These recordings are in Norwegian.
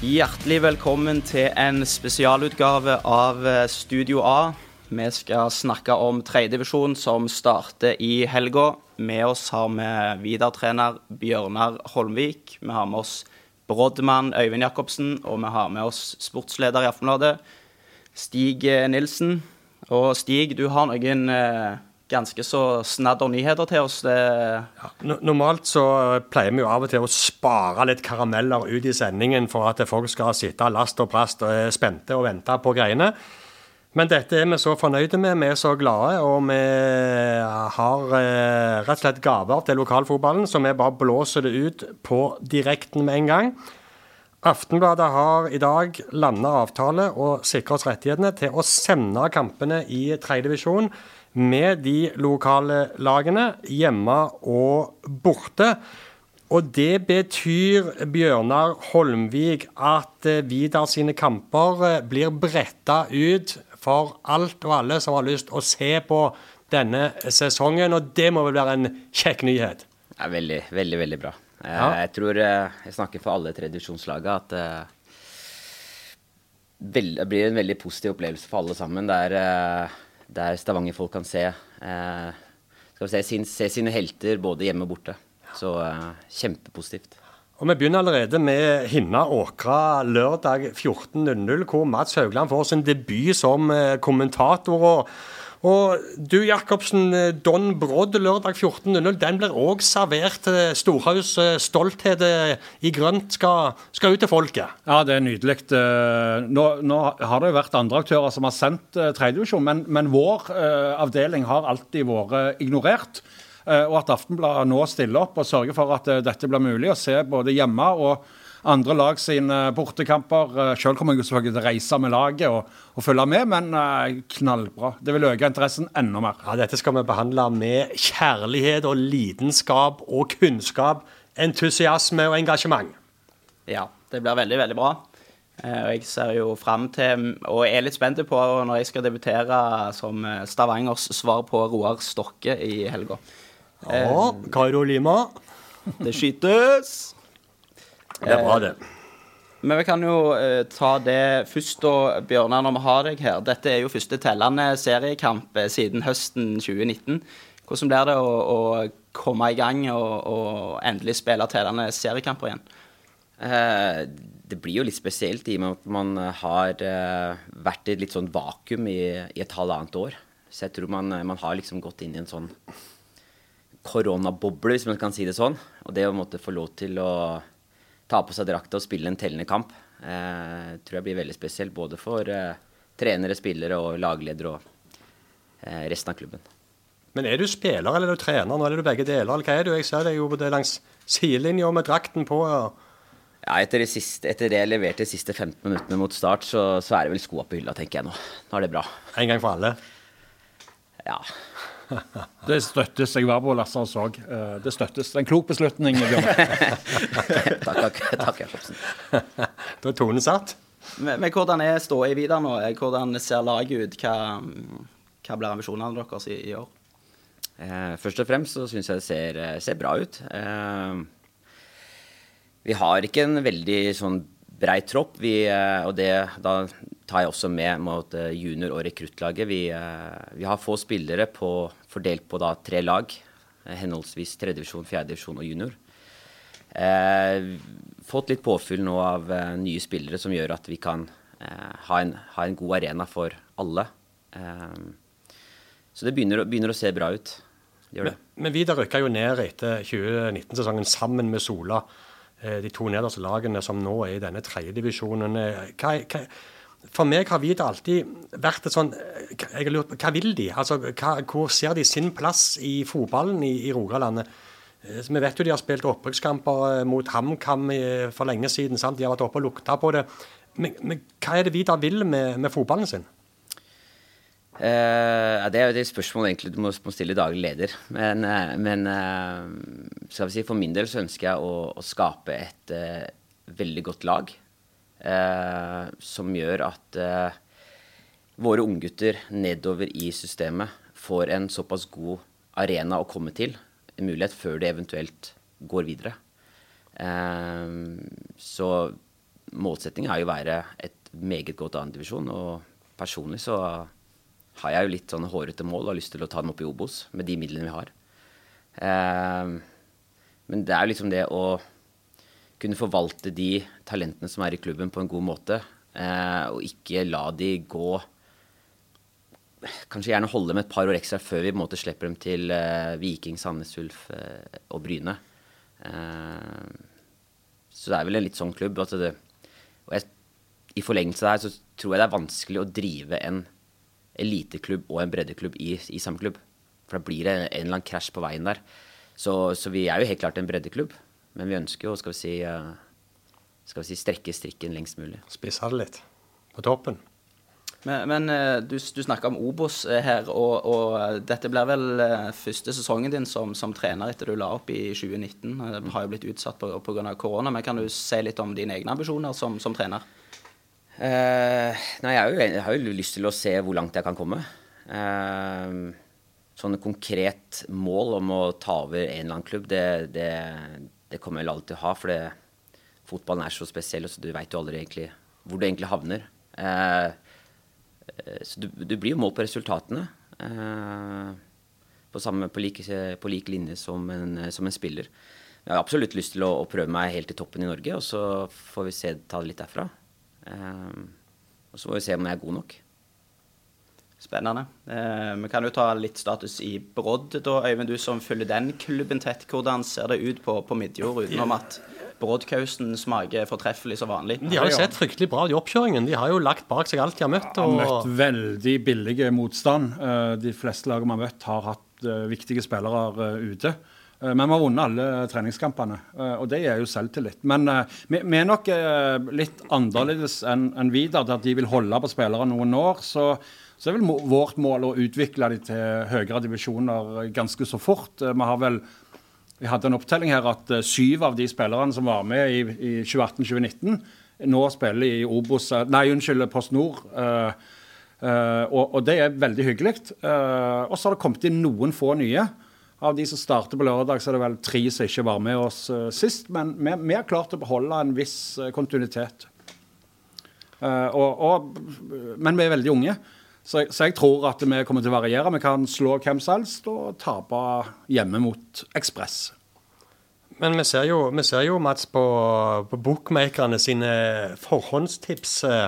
Hjertelig velkommen til en spesialutgave av eh, Studio A. Vi skal snakke om tredjedivisjon som starter i helga. Med oss har vi Vidar-trener Bjørnar Holmvik. Vi har med oss Brodmann Øyvind Jacobsen, og vi har med oss sportsleder i Aftenbladet, Stig eh, Nilsen. Og Stig, du har noen eh, ganske så snadder nyheter til oss. No- Normalt så pleier vi jo av og til å spare litt karameller ut i sendingen for at folk skal sitte last og brast og er spente og vente på greiene. Men dette er vi så fornøyde med, vi er så glade, og vi har eh, rett og slett gaver til lokalfotballen, så vi bare blåser det ut på direkten med en gang. Aftenbladet har i dag landa avtale og sikra oss rettighetene til å sende kampene i tredjedivisjon med de lokale lagene, hjemme og borte. Og det betyr, Bjørnar Holmvik, at eh, Vidar sine kamper eh, blir bretta ut for alt og alle som har lyst å se på denne sesongen. Og det må vel være en kjekk nyhet? Det er veldig, veldig, veldig bra. Eh, Ja. Jeg tror jeg snakker for alle tradisjonslagene at det blir en veldig positiv opplevelse for alle sammen. Der, eh, der Stavanger-folk kan se, eh, se, sin, se sine helter både hjemme og borte. Så eh, kjempepositivt. Og Vi begynner allerede med Hinna Åkra lørdag 14.00, hvor Mats Haugland får sin debut som eh, kommentator. Og, og du Jacobsen, eh, Don Brodd lørdag 14.00, den blir òg servert. Storhaus eh, stolthet eh, i grønt skal, skal ut til folket. Ja, det er nydelig. Nå, nå har det jo vært andre aktører som har sendt tredjevisjon, men, men vår avdeling har alltid vært ignorert. Og at Aftenbladet nå stiller opp og sørger for at dette blir mulig å se både hjemme og andre lag sine bortekamper. Uh, Sjøl kommer jeg selvfølgelig til å reise med laget og, og følge med, men eh, knallbra. Det vil øke interessen enda mer. Ja, Dette skal vi behandle med kjærlighet og lidenskap og kunnskap, entusiasme og engasjement. Ja, det blir veldig, veldig bra. Eh, Og jeg ser jo fram til, og er litt spent på når jeg skal debutere som eh, Stavangers svar på Roar Stokke i helga. Ja, Kairo Lima. Det skytes! Det er bra, det. Men vi kan jo eh, ta det først, da, Bjørnar, når vi har deg her. Dette er jo første tellende seriekamp eh, siden høsten 2019. Hvordan blir det å, å komme i gang og, og endelig spille tellende seriekamper igjen? Eh, det blir jo litt spesielt i og med at man har eh, vært i et litt sånn vakuum i, i et halvannet år. Så jeg tror man, man har liksom gått inn i en sånn koronaboble, hvis man kan si det sånn. Og det å måtte få lov til å ta på seg drakta og spille en tellende kamp, eh, tror jeg blir veldig spesielt. Både for eh, trenere, spillere og lagledere og eh, resten av klubben. Men er du spiller eller er du trener? Nå er du begge deler. eller hva er du? Jeg ser deg jo både langs sidelinja med drakten på. og- Ja, etter det, siste, etter det jeg leverte de siste 15 minuttene mot start, så, så er det vel skoa på hylla, tenker jeg nå. Nå er det bra. En gang for alle. Ja. Det støttes. Jeg var på Lasse òg. Eh, Det støttes. Det er en klok beslutning. Takk, takk, takk Jacobsen. Da er tonen satt. Men, men hvordan er ståa videre nå? Hvordan ser laget ut? Hva, hva blir ambisjonene deres i, i år? Eh, først og fremst så syns jeg det ser, eh, ser bra ut. Eh, vi har ikke en veldig sånn brei tropp, vi, eh, og det, da tar jeg også med mot eh, junior- og rekruttlaget. Vi, eh, vi har få spillere på, fordelt på da tre lag, eh, henholdsvis tredjedivisjon, fjerdedivisjon og junior. Eh, fått litt påfyll nå av eh, nye spillere som gjør at vi kan eh, ha, en, ha en god arena for alle. Eh, så det begynner, begynner å se bra ut. Men, men Vidar rykka jo ned etter 2019-sesongen sammen med Sola. eh, De to nederste lagene som nå er i denne tredjedivisjonen. Hva, hva, for meg har Vidar alltid vært et sånn Jeg har lurt på, Hva vil de? Altså, hva, hvor ser de sin plass i fotballen i, i Rogalandet? Eh, Vi vet jo de har spilt opprykkskamper eh, mot HamKam eh, for lenge siden. sant? De har vært oppe og lukta på det. Men, men hva er det Vidar vil med, med fotballen sin? Uh, det er jo et spørsmål egentlig du må, må stille daglig leder. Men, uh, men uh, si, for min del så ønsker jeg å, å skape et veldig godt lag. Eh, som gjør at eh, våre unggutter nedover i systemet får en såpass god arena å komme til. en mulighet før de eventuelt går videre. Eh, så målsettingen er jo å være et meget godt annendivisjon. Og personlig så har jeg jo litt sånn hårete mål og har lyst til å ta dem opp i Obos med de midlene vi har. Men det er jo liksom det å kunne forvalte de talentene som er i klubben, på en god måte. Eh, og ikke la de gå Kanskje gjerne holde med et par år ekstra før vi på en måte slipper dem til eh, Viking, Sandnes Ulf eh, og Bryne. Så det er vel en litt sånn klubb. Altså det, og jeg, I forlengelse der så tror jeg det er vanskelig å drive en eliteklubb og en breddeklubb i, i samme klubb. For da blir det en eller annen krasj på veien der. Så, så, vi er jo helt klart en breddeklubb. Men vi ønsker jo skal vi si, skal vi si strekke strikken lengst mulig. Spisse det litt på toppen. Men, men eh, du, du snakker om Obos eh, her, og, og, eh, dette blir vel første sesongen din som, som, trener etter du la opp i 2019. Det har jo blitt utsatt pga. korona, men kan du si litt om dine egne ambisjoner som, som trener? Eh, nei, jeg har, jo, jeg har, jo, lyst til å se hvor langt jeg kan komme. Eh, sånn konkret mål om å ta over en eller annen klubb, det, det, det kommer jeg vel alltid til å ha. For det, fotballen er så spesiell, så du veit jo aldri egentlig hvor du egentlig havner. Eh, Eh, så du, du, blir jo målt på resultatene. Eh, på, samme, på, like, på like linje som en, som en, spiller. Jeg har absolutt lyst til å, å, prøve meg helt i toppen i Norge, og så får vi se, ta det litt derfra. Eh, og så får vi se om jeg er god nok. Spennende. Eh, vi kan jo ta litt status i Brodd, da, Øyvind, du som følger den klubben tett. Hvordan ser det ut på, på Midjord, utenom at Broddkausen smaker fortreffelig som vanlig. De har jo sett fryktelig bra ut i oppkjøringen. De har jo lagt bak seg alt de har møtt. Og... Har møtt veldig billige motstand. Eh, de fleste lagene vi har møtt, har hatt eh, viktige spillere eh, ute. Men vi har vunnet alle treningskampene, og det er jo selvtillit. Men vi, er nok litt annerledes enn Vidar, der de vil holde på spillere noen år. Så, så er vel vårt mål å utvikle dem til høyere divisjoner ganske så fort. Vi har vel vi hadde en opptelling her at uh, syv av de spillerne som var med i, i 2018-2019, nå spiller i Obos eh, Nei, unnskyld, Post Nord. Uh, uh, og, og, det er veldig hyggelig. og så har det kommet inn noen få nye. Av de som starter på lørdag, så er det vel tre som ikke var med oss sist. Men vi, har klart å beholde en viss kontinuitet. Og, og, men vi er veldig unge. Så, så, jeg tror at vi kommer til å variere. Vi kan slå hvem som helst og tape hjemme mot Ekspress. Men vi ser jo, vi ser jo Mats, på, på bookmakerne sine forhåndstips. Eh,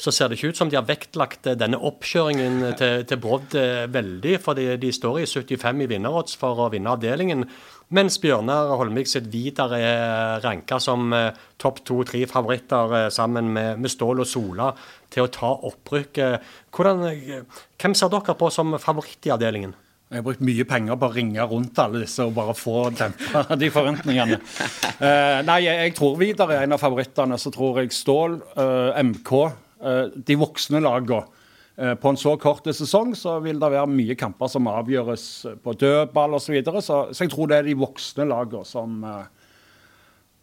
så ser det ikke ut som de har vektlagt eh, denne oppkjøringen til, til Brodd eh, veldig. For de, står i 75 i vinnerodds for å vinne avdelingen. Mens Bjørnar Holmvik sitt Vidar er ranka som eh, topp to-tre favoritter eh, sammen med, med, Stål og Sola til å ta opprykk. Hvordan, hvem ser dere på som favoritt i avdelingen? Jeg har brukt mye penger på å ringe rundt alle disse og bare få dempa de forventningene. Uh, nei, jeg, jeg, tror Vidar er en av favorittene. Så tror jeg Stål, uh, MK Eh, de voksne lagene. Eh, på en så kort sesong så vil det være mye kamper som avgjøres på dødball osv. Så, videre, så Så jeg tror det er de voksne lagene som, eh,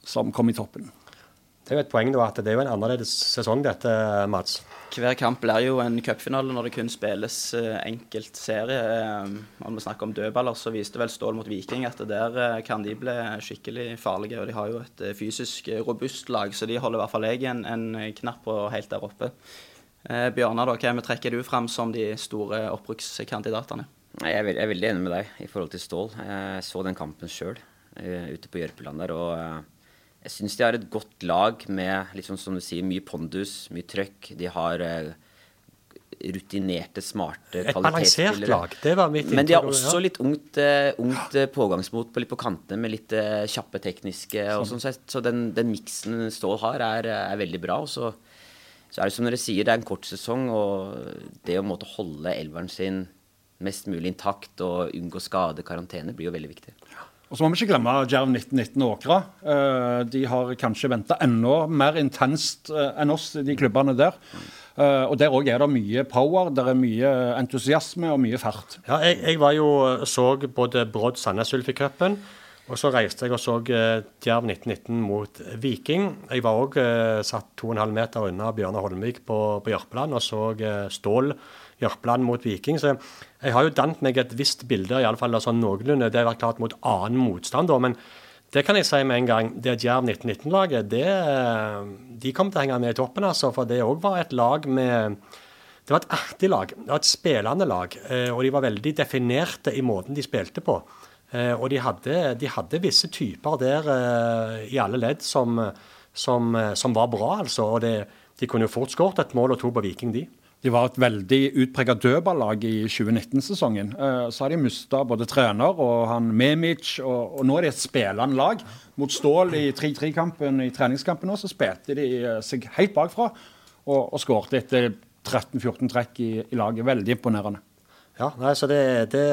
som kommer i toppen. Det er jo et poeng at det er jo en annerledes sesong dette, Mats. Hver kamp blir jo en cupfinale når det kun spilles enkelt serie. Når vi snakker om dødballer, så viste vel Stål mot Viking at der kan de bli skikkelig farlige. Og de har jo et fysisk robust lag, så de holder i hvert fall jeg en, en knapp på helt der oppe. Eh, Bjørnar, da, hvem trekker du fram som de store opprykkskandidatene? Jeg er, veldig enig med deg i forhold til Stål. Jeg så den kampen sjøl eh, ute på Jørpeland der. og eh, Jeg syns de har et godt lag med liksom, som du sier, mye pondus, mye trøkk. De har eh, rutinerte, smarte Et balansert lag, det var mitt inntrykk. Men de har også litt ungt, uh, ungt uh, pågangsmot på, litt på kantene, med litt uh, kjappe tekniske. og sånn. Så, så den, den miksen Stål har, er, er veldig bra. og så så er det som dere sier, det er en kort sesong, og det å måtte holde elveren sin mest mulig intakt og unngå skade, karantene, blir jo veldig viktig. Og så må vi ikke glemme Jerv 1919 og Åkra. Eh, de har kanskje venta enda mer intenst eh, enn oss, de klubbene der. Eh, og der òg er det mye power, der er mye entusiasme og mye fart. Ja, jeg, jeg var jo så både Brodd Sandnes Ulf i cupen. Og så reiste jeg og så Djerv 1919 mot Viking. Jeg var òg satt 2,5 meter unna Bjørnar Holmvik på, på Jørpeland og så Stål Jørpeland mot Viking. Så jeg har jo dannet meg et visst bilde, iallfall sånn noenlunde. Det har vært klart mot annen motstand, da. Men det kan jeg si med en gang. Det Djerv 1919-laget, de kom til å henge med i toppen, altså. For det òg var et lag med det var et artig lag. Det var et spillende lag. Eh, og de var veldig definerte i måten de spilte på. Eh, og de hadde, de hadde visse typer der eh, i alle ledd som, som, som var bra, altså. Og det, de kunne jo fort skåret et mål og to på Viking, de. De var et veldig utprega dødballag i 2019-sesongen. Så har de mista både trener og han Memic, og, og, nå er de et spillende lag. Mot Stål i 3-3-kampen i treningskampen nå, så spilte de seg helt bakfra og, og skårte etter 13-14 trekk i, i, laget. Veldig imponerende. Ja, nei, så det, det,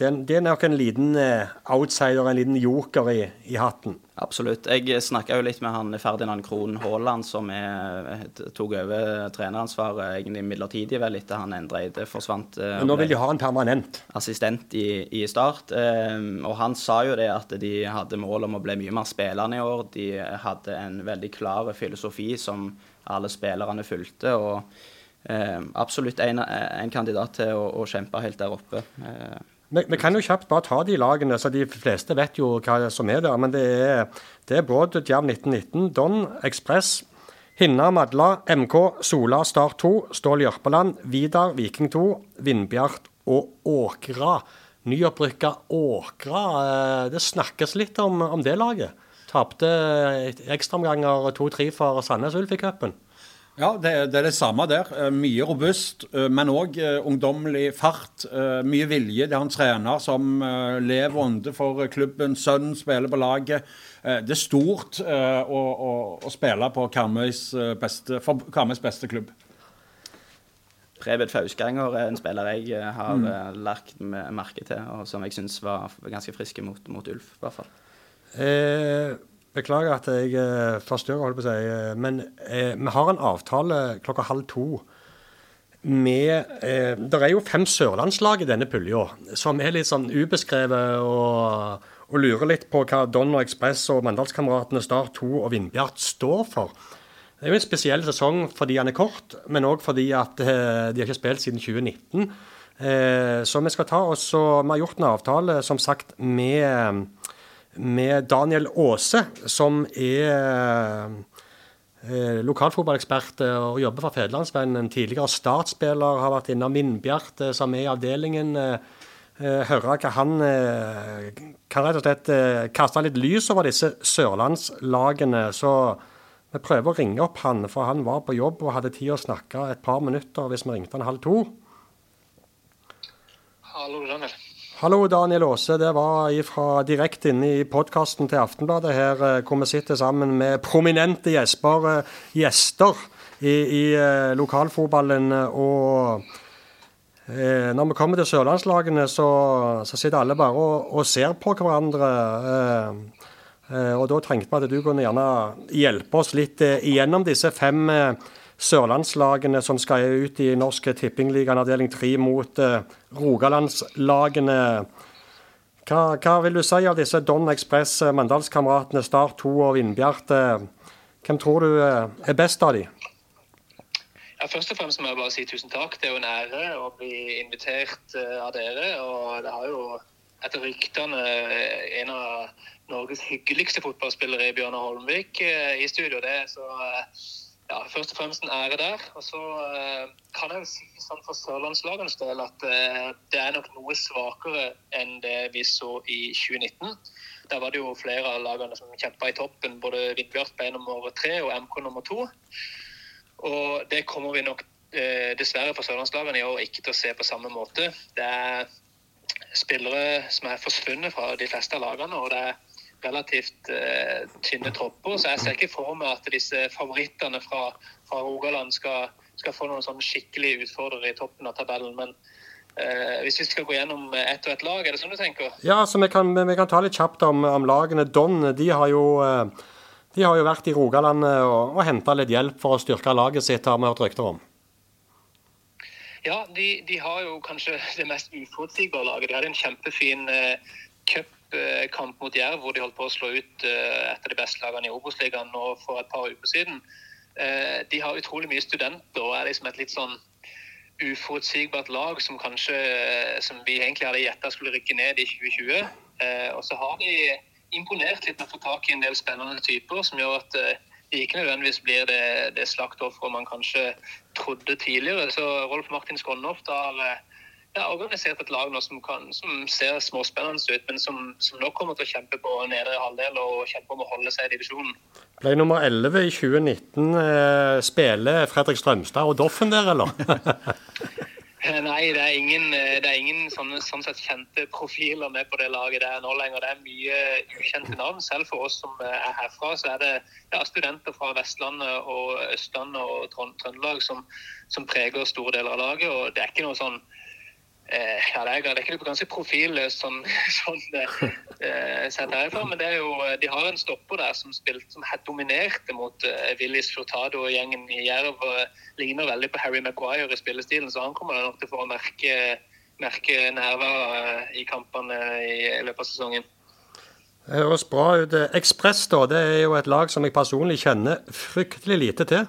det, det, er nok en liten eh, outsider, en liten joker i, i hatten. Absolutt. Jeg snakka jo litt med han Ferdinand Krohn Haaland, som er, tok over treneransvaret egentlig midlertidig vel etter han Endreide forsvant. Eh, Men nå vil de ha en permanent? Assistent i, i Start. Eh, og han sa jo det at de hadde mål om å bli mye mer spillende i år. De hadde en veldig klar filosofi som alle spillerne fulgte. og eh, absolutt en, en, kandidat til å, å, kjempe helt der oppe. Eh. Vi, kan jo kjapt bare ta de lagene, så de fleste vet jo hva som er der. Men det er, det er Broad Djerv 1919, Don, Ekspress, Hinna Madla, MK, Sola, Start 2, Stål Jørpeland, Vidar, Viking 2, Vindbjart og Åkra. Nyopprykka Åkra. Eh, det snakkes litt om, om det laget. Tapte ekstraomganger 2-3 for Sandnes Ulf i cupen. Ja, det, det, er det samme der. Eh, mye robust, eh, men òg eh, ungdommelig fart. Mye vilje. Det er en trener som lever ånde for klubben. Sønnen spiller på laget. Det er stort å, å, å spille på Karmøys beste, for Karmøys beste klubb. Prebed Fausganger er en spiller jeg har mm. lagt merke til, og som jeg syns var ganske friske mot, mot Ulf, i hvert fall. Eh Beklager at jeg eh, forstyrrer, holdt på å si. Eh, men eh, vi har en avtale klokka halv to med eh, Det er jo fem sørlandslag i denne pulja, som er litt sånn ubeskrevet og, og, lurer litt på hva Don og Ekspress og Mandalskameratene Start 2 og Vindbjart står for. Det er jo en spesiell sesong fordi han er kort, men òg fordi at eh, de har ikke spilt siden 2019. Eh, så vi skal ta oss og Vi har gjort en avtale, som sagt, med med Daniel Aase, som er eh, lokalfotballekspert eh, og jobber for Federlandsvennen. Tidligere startspiller, har vært innom Vindbjart, eh, som er i avdelingen. Høre hva han kan rett og slett kaste litt lys over disse sørlandslagene. Så vi prøver å ringe opp han, for han var på jobb og hadde tid å snakke et par minutter hvis vi ringte han halv to. Hallo, Daniel. Hallo, Daniel Aase. Det var ifra direkte inne i podkasten til Aftenbladet her, eh, hvor vi sitter sammen med prominente gjesper, eh, gjester i, i eh, lokalfotballen. Og eh, når vi kommer til sørlandslagene, så, så sitter alle bare og, og ser på hverandre. Eh, og da trengte vi at du kunne gjerne hjelpe oss litt gjennom disse fem eh, sørlandslagene som skal ut i Norsk Tippingligaen avdeling 3 mot uh, Rogalandslagene. Hva, hva, vil du si av disse Don Ekspress, eh, Mandalskameratene, Start 2 og Vindbjart? Hvem tror du er best av de? Ja, først og fremst må jeg bare si tusen takk. Det er jo en ære å bli invitert av dere. Og det har jo etter ryktene en av Norges hyggeligste fotballspillere i Bjørnar Holmvik i studio. Det, så ja, først og fremst en ære der. Og så eh, kan jeg si sånn for sørlandslagenes del at eh, det er nok noe svakere enn det vi så i 2019. Der var det jo flere av lagene som kjempa i toppen. Både Vindbjart ble nummer tre og MK nummer to. Og det kommer vi nok eh, dessverre for sørlandslagene i år ikke til å se på samme måte. Det er spillere som er forsvunnet fra de fleste av lagene. og det er relativt eh, tynne tropper. Så jeg ser ikke for meg at disse favorittene fra, fra Rogaland skal, skal, få noen sånn skikkelig utfordrere i toppen av tabellen. Men eh, hvis vi skal gå gjennom ett og ett lag, er det sånn du tenker? Ja, så vi kan, vi kan ta litt kjapt om, om, lagene. Don de har jo eh, de har jo vært i Rogaland eh, og, og henta litt hjelp for å styrke laget sitt, har vi hørt rykter om. Ja, de, de, har jo kanskje det mest uforutsigbare laget. De hadde en kjempefin eh, cup kamp mot Jerv, hvor de holdt på å slå ut eh, et av de beste lagene i Obos-ligaen nå for et par uker siden. Eh, de har utrolig mye studenter og er liksom et litt sånn uforutsigbart lag som kanskje som vi egentlig hadde gjetta skulle rykke ned i 2020. Eh, og så har de imponert litt med å få tak i en del spennende typer som gjør at eh, de ikke nødvendigvis blir det, det slaktofferet man kanskje trodde tidligere. Så Rolf Martin Skånhoft har eh, ja, organisert et lag nå som, kan, som ser småspennende ut, men som, som, nå kommer til å kjempe på nedre halvdel og kjempe om å holde seg i divisjonen. Ble nummer 11 i 2019. Eh, spiller Fredrik Strømstad og Doffen der, eller? Nei, det er ingen, det er ingen sånne, sånn sett kjente profiler med på det laget der nå lenger. Det er mye ukjente navn. Selv for oss som er herfra, så er det ja, studenter fra Vestlandet og Østlandet og Trøndelag som, som preger store deler av laget. og Det er ikke noe sånn Eh, ja, det er, det ikke noe ganske profilløst sånn, sånn eh, sett herfra, men det er jo, de har en stopper der som, spilt, som dominerte mot eh, Willis Furtado og gjengen i Jerv. og Ligner veldig på Harry Maguire i spillestilen, så han kommer nok til å få merke, merke nærværet eh, i kampene i, i løpet av sesongen. Det høres bra ut. Ekspress da, det er jo et lag som jeg personlig kjenner fryktelig lite til.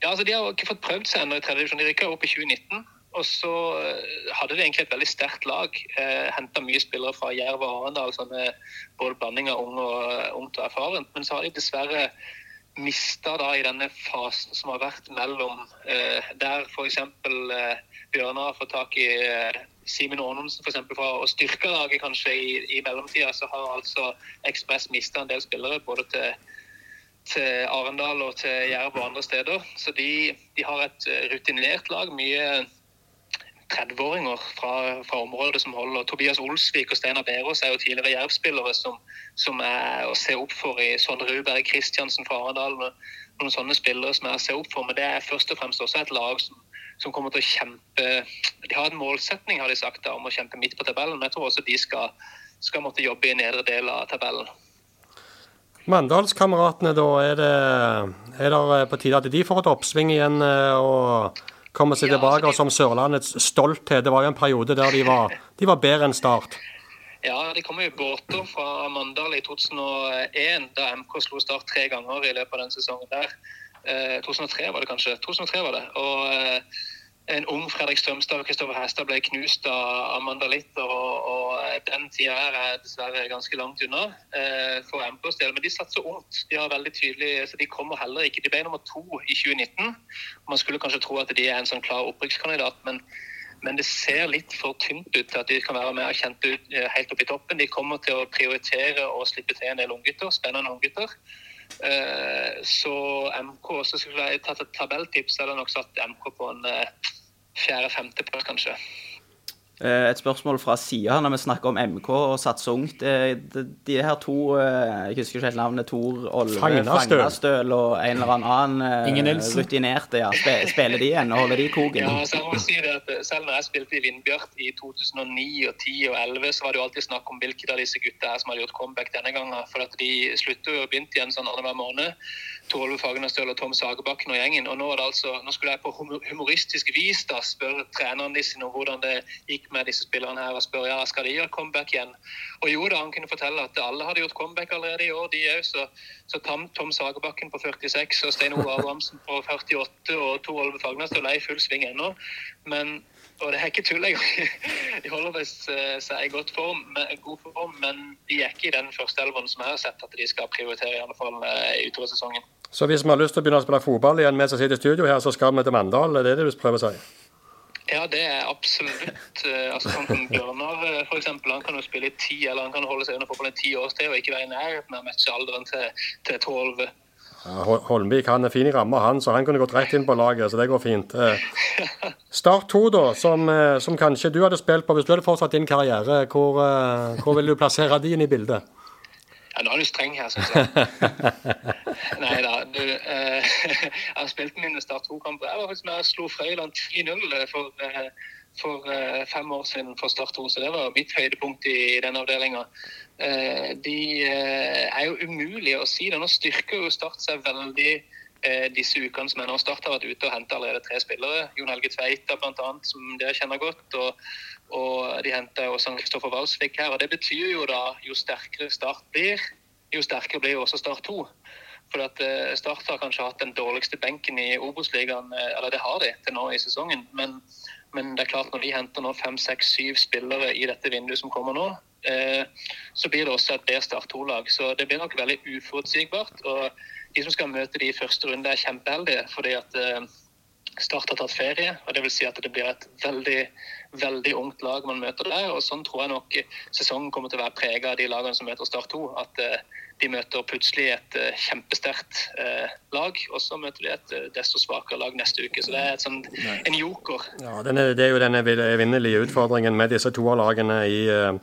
Ja, altså De har ikke fått prøvd seg ennå i tredje divisjon. De rykka opp i 2019. Og så eh, hadde de egentlig et veldig sterkt lag. Eh, Henta mye spillere fra Jerv og Arendal, som er både blanding av ung og, eh, ungt og erfarent. Men så har de dessverre mista i denne fasen som har vært mellom eh, der f.eks. Eh, Bjørnar har fått tak i eh, Simen Aanonsen eksempel, fra å styrke laget kanskje i, i mellomtida, så har altså Ekspress mista en del spillere både til til Arendal og til Jerv og andre steder. Så de, de har et rutinert lag. Mye 30-åringer fra, fra, området som holder. Tobias Olsvik og Steinar Berås er jo tidligere Jerv-spillere som, som, er å se opp for i Sondre Ruberg Kristiansen fra Arendal. Noen sånne spillere som er å se opp for. Men det er først og fremst også et lag som, som kommer til å kjempe De har en målsetning har de sagt da, om å kjempe midt på tabellen, men jeg tror også de skal, skal måtte jobbe i nedre del av tabellen. Mandalskameratene, da. Er det, er det på tide at de får et oppsving igjen? Og komme seg ja, tilbake altså de... som Sørlandets stolthet. Det var jo en periode der de var, de var bedre enn Start. Ja, de kom i båter fra Mandal i 2001, da MK slo Start tre ganger i løpet av den sesongen der. Eh, 2003 var det kanskje. 2003 var det. Og eh, en ung Fredrik Strømstad og Kristoffer Hestad ble knust av Amanda Litter. Og, og den tida her er dessverre ganske langt unna eh, for MKs del. Men de satser ungt. De har veldig tydelig, så de kommer heller ikke. De ble nummer to i 2019. Man skulle kanskje tro at de er en sånn klar opprykkskandidat, men, men det ser litt for tynt ut til at de kan være med og kjente ut eh, helt opp i toppen. De kommer til å prioritere å slippe til en del unggutter, spennende unggutter. Eh, så MK, så skulle jeg tatt et tabelltips, eller nok satt MK på en eh, fjerde-femteplass, kanskje. Eh, et spørsmål fra sida når vi snakker om MK og satse ungt. De, de her to eh, Jeg husker ikke helt navnet. Tor Olve Fagnastøl og en eller annen eh, rutinerte. Ja. Spiller de igjen og holder de koken? Ja, så jeg må si det at Selv når jeg spilte i Vindbjart i 2009 og 10 og 11, så var det jo alltid snakk om hvilke av disse gutta her som hadde gjort comeback denne gangen. For at de sluttet jo og begynte igjen sånn annenhver måned. Torolve Fagnastøl og Tom Sagerbakken og gjengen. Og nå, altså, nå, skulle jeg på humoristisk vis da spørre trenerne sine om hvordan det gikk med disse spillerne her, og spørre ja, skal de gjøre comeback igjen. Og jo da, han kunne fortelle at alle hadde gjort comeback allerede i år, de òg. Så, så Tom, Tom, Sagerbakken på 46 og Stein Ove Abrahamsen på 48 og Torolve Fagernesstøl er i full sving ennå. Men og det er ikke tull engang. De holder visst seg i god form, men de er ikke i den første elveren som jeg har sett at de skal prioritere, i alle fall eh, utover sesongen. Så hvis vi har lyst til å begynne å spille fotball igjen mens vi sitter i studio her, så skal vi til Mandal? Er det det du prøver å si? Ja, det er absolutt. Eh, altså sånn som Bjørnar f.eks. Han kan jo spille i ti, eller han kan holde seg under fotballen i ti års tid og ikke være i nærheten av matchealderen til, til 12. Holmvik han er fin i ramma, han, så han kunne gått rett inn på laget. så det går fint. Eh, Start 2, da, som, eh, som, kanskje du hadde spilt på hvis du hadde fortsatt din karriere. Hvor, eh, hvor vil du plassere din i bildet? Ja, Nå er du streng her, syns jeg. Nei da. Du, eh, jeg har spilt mine Start 2-kamper. Jeg var faktisk med og slo Frøyland 10-0 for, eh, for eh, fem år siden for Start 2, så det var mitt høydepunkt i den avdelinga. Eh, de eh, er jo umulige å si det. Nå styrker jo Start seg veldig eh, disse ukene som er nå. Start har vært ute og henta allerede tre spillere. Jon Helge Tveita bl.a., som dere kjenner godt. Og, og de henta også Kristoffer Walsvik her. og Det betyr jo da jo sterkere Start blir, jo sterkere blir også Start 2. For at eh, Start har kanskje hatt den dårligste benken i Obos-ligaen, eh, eller det har de til nå i sesongen. Men, men det er klart når de henter nå fem, seks, syv spillere i dette vinduet som kommer nå, eh, så blir det også et bedre Start 2-lag. Så det blir nok veldig uforutsigbart. Og de som skal møte de i første runde, er kjempeheldige. fordi at eh, Start har tatt ferie, og det vil si at det blir et veldig veldig ungt lag man møter der. og Sånn tror jeg nok sesongen kommer til å være prega av de lagene som møter Start 2. At eh, de møter plutselig et eh, kjempesterkt lag, og så møter de et desto svakere lag neste uke. Så det er sånt, en joker. Ja, denne, Det er jo denne evinnelige utfordringen med disse to lagene i eh,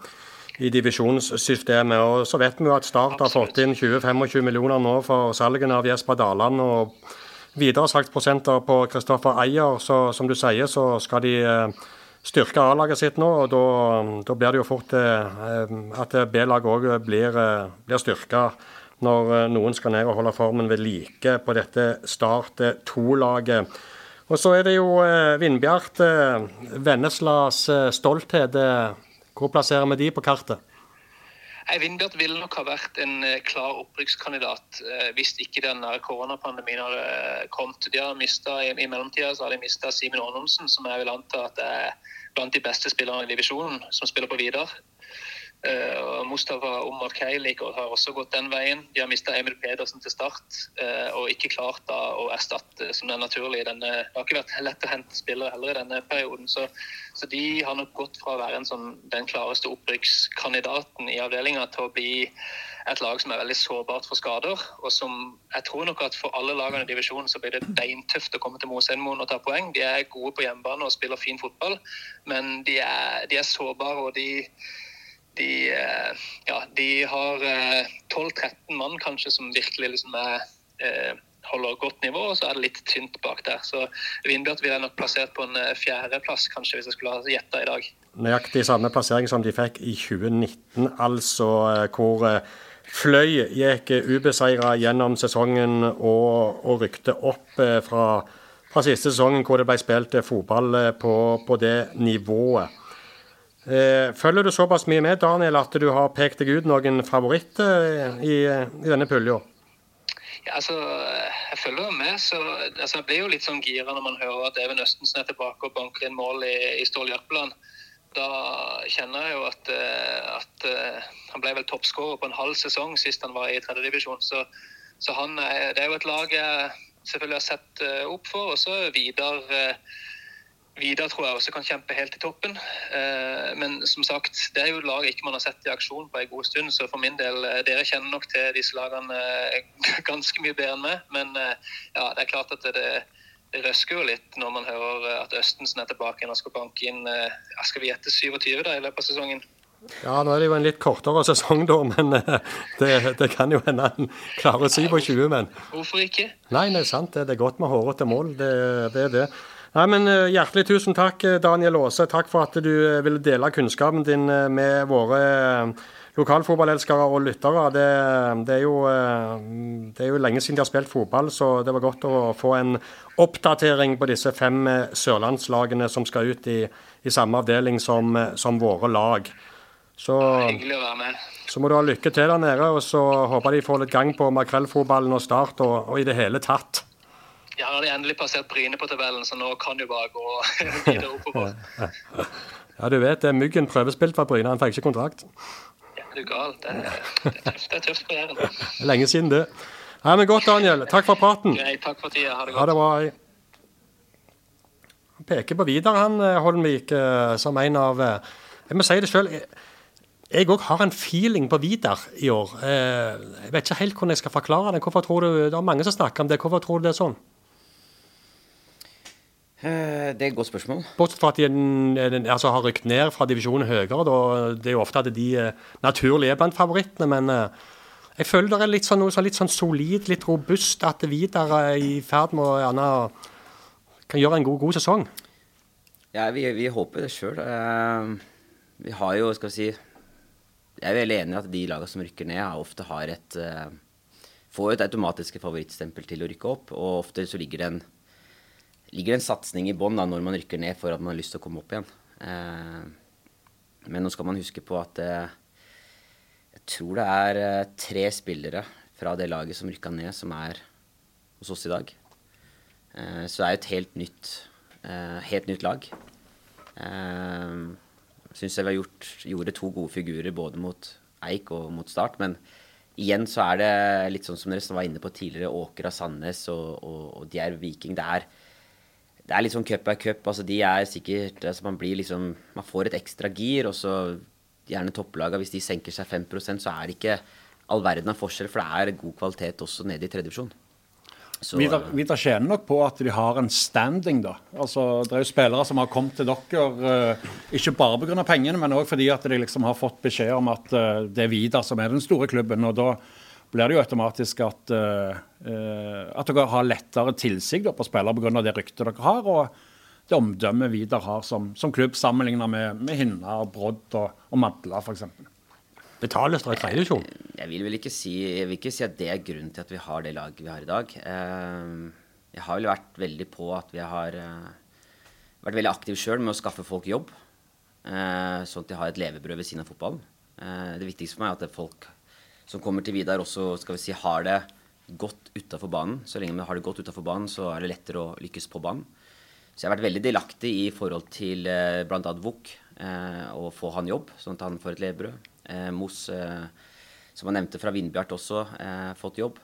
i divisjonssystemet. Og så vet vi jo at Start har fått inn 20-25 millioner nå for salgene av Jesper Daland. og videre salgsprosenter på Kristoffer Eier. Så som du sier, så skal de eh, styrke A-laget sitt nå. og Da, da blir det jo fort eh, at B-laget òg blir, blir styrka når noen skal ned og holde formen ved like på dette Start 2-laget. Og så er det jo Vindbjart, Venneslas stolthet. Hvor plasserer vi de på kartet? Vindbjart ville nok ha vært en klar opprykkskandidat eh, hvis ikke den koronapandemien hadde kommet. De har mistet, I, mellomtida har de mista Simen Aanonsen, som jeg vil anta at er blant de beste spillerne i divisjonen, som spiller på Vidar. Uh, Mustafa Omar Keilik har også gått den veien. De har mista Emil Pedersen til start uh, og ikke klart da å erstatte som det er naturlig. Denne, det har ikke vært lett å hente spillere heller i denne perioden. Så, så, de har nok gått fra å være sånn, den klareste opprykkskandidaten i avdelinga til å bli et lag som er veldig sårbart for skader. Og som jeg tror nok at for alle lagene i divisjonen så blir det beintøft å komme til Mosheimoen og ta poeng. De er gode på hjemmebane og spiller fin fotball, men de er, de er sårbare. og de de, eh, ja, de har 12-13 eh, mann kanskje som virkelig liksom er, eh, holder godt nivå, og så er det litt tynt bak der. Så Vindbjart ville jeg nok plassert på en fjerdeplass, kanskje, hvis jeg skulle ha gjetta i dag. Nøyaktig samme plassering som de fikk i 2019, altså hvor Fløy gikk ubeseira gjennom sesongen og, og rykte opp fra, fra, siste sesongen hvor det ble spilt fotball på, på det nivået. Eh, følger du såpass mye med Daniel, at du har pekt deg ut noen favoritter i, i denne pulja? Ja, altså, jeg følger med. så altså, Jeg blir jo litt sånn gira når man hører at Even Østensen er tilbake og banker inn mål i, i Stål Jørpeland. Da kjenner jeg jo at, eh, at han ble vel toppskårer på en halv sesong sist han var i tredjedivisjon. Så, så han det er jo et lag jeg selvfølgelig har sett opp for. Og så Vidar Vidar tror jeg også kan kjempe helt i toppen. Eh, men som sagt, det er jo lag ikke man har sett i aksjon på en god stund. Så for min del, eh, dere kjenner nok til disse lagene eh, ganske mye bedre enn meg. Men ja, det er klart at det, det røsker jo litt når man hører at Østensen er tilbake igjen og skal banke inn Skal vi gjette 27 da i løpet av sesongen? Ja, nå er det jo en litt kortere sesong, da, men det, det kan jo hende han klarer 27, men Hvorfor ikke? Nei, det er sant. Det, det er godt med hårete mål. Det, det er det. Nei, men eh, Hjertelig tusen takk, eh, Daniel Aase. Takk for at du eh, ville dele kunnskapen din med våre lokalfotballelskere og lyttere. Det, det, er jo, det, er jo, lenge siden de har spilt fotball, så det var godt å få en oppdatering på disse fem sørlandslagene som skal ut i, i samme avdeling som, som, våre lag. Så. Så må du ha lykke til der nede, og så håper de får litt gang på makrellfotballen og Start og, og i det hele tatt. Nå har de endelig passert Bryne på tabellen, så nå kan de bare gå videre oppover. Ja, du vet, det Myggen prøvespilt for Bryne, han fikk ikke kontrakt. Ja, du gal. Det det er tøft, det er tøft på Jæren. Lenge siden det. Ja, men Godt, Daniel. Takk for praten. Greit, takk for tida. Ha det godt. Ha det bra. Han peker på Vidar, han eh, Holmvik, eh, som en av eh, Jeg må si det sjøl. Jeg òg har en feeling på Vidar i år. Jeg vet ikke helt hvordan jeg skal forklare det. Hvorfor tror du, Det er mange som snakker om det. Hvorfor tror du det er sånn? Eh, det er et godt spørsmål. Bortsett fra at de altså, har rykt ned fra divisjonen høyere. Da. Det er jo ofte at de eh, naturlig er blant favorittene, men eh, jeg føler det er litt sånn, noe litt sånn solid, litt robust, at Vidar er i ferd med å gjerne kan gjøre en god, god sesong. Ja, vi, vi håper det sjøl. Vi har jo, skal vi si Jeg er veldig enig i at de lagene som rykker ned, ofte har et Får et automatisk favorittstempel til å rykke opp, og ofte så ligger det en ligger en satsing i bånn når man rykker ned for at man har lyst til å komme opp igjen. Eh, men nå skal man huske på at eh, jeg tror det er eh, tre spillere fra det laget som rykka ned, som er hos oss i dag. Så det er jo et helt nytt, helt nytt lag. Jeg Syns vi har gjort, gjorde to gode figurer både mot Eik og mot Start. Men igjen så er det litt sånn som dere var inne på tidligere, Åkra, Sandnes og, og, og Djerv Viking. Det er, det er litt sånn cup er cup. altså De er sikkert altså Man blir liksom Man får et ekstra gir, og så gjerne topplaga. Hvis de senker seg 5% så er det ikke all verden av forskjell, for det er god kvalitet også nede i tredje så, Vidar, Vidar tjener nok på at de har en standing, da. Altså, det er jo spillere som har kommet til dere uh, ikke bare pga. pengene, men òg fordi at de liksom har fått beskjed om at uh, det er Vidar som er den store klubben. og da blir det jo automatisk at, uh, at dere har lettere tilsig på spillere pga. det ryktet dere har, og det omdømmet Vidar har som, som klubb, sammenlignet med, med Hinna, Brodd og, og Madla f.eks. Betales det i tredjedivisjon? Jeg vil vel ikke si, jeg vil ikke si at det er grunnen til at vi har det laget vi har i dag. Eh, jeg har vel vært veldig på at vi har eh, vært veldig aktive sjøl med å skaffe folk jobb. Eh, sånn at de har et levebrød ved siden av fotballen. Det viktigste for meg er at folk som kommer til Vidar, også skal vi si, har det godt utafor banen. Så lenge vi har det godt utafor banen, så er det lettere å lykkes på banen. Så jeg har vært veldig delaktig i forhold til bl.a. Vuk, å få han jobb, sånn at han får et levebrød. Eh, Mos, eh, som han nevnte fra Vindbjart også, eh, fått jobb.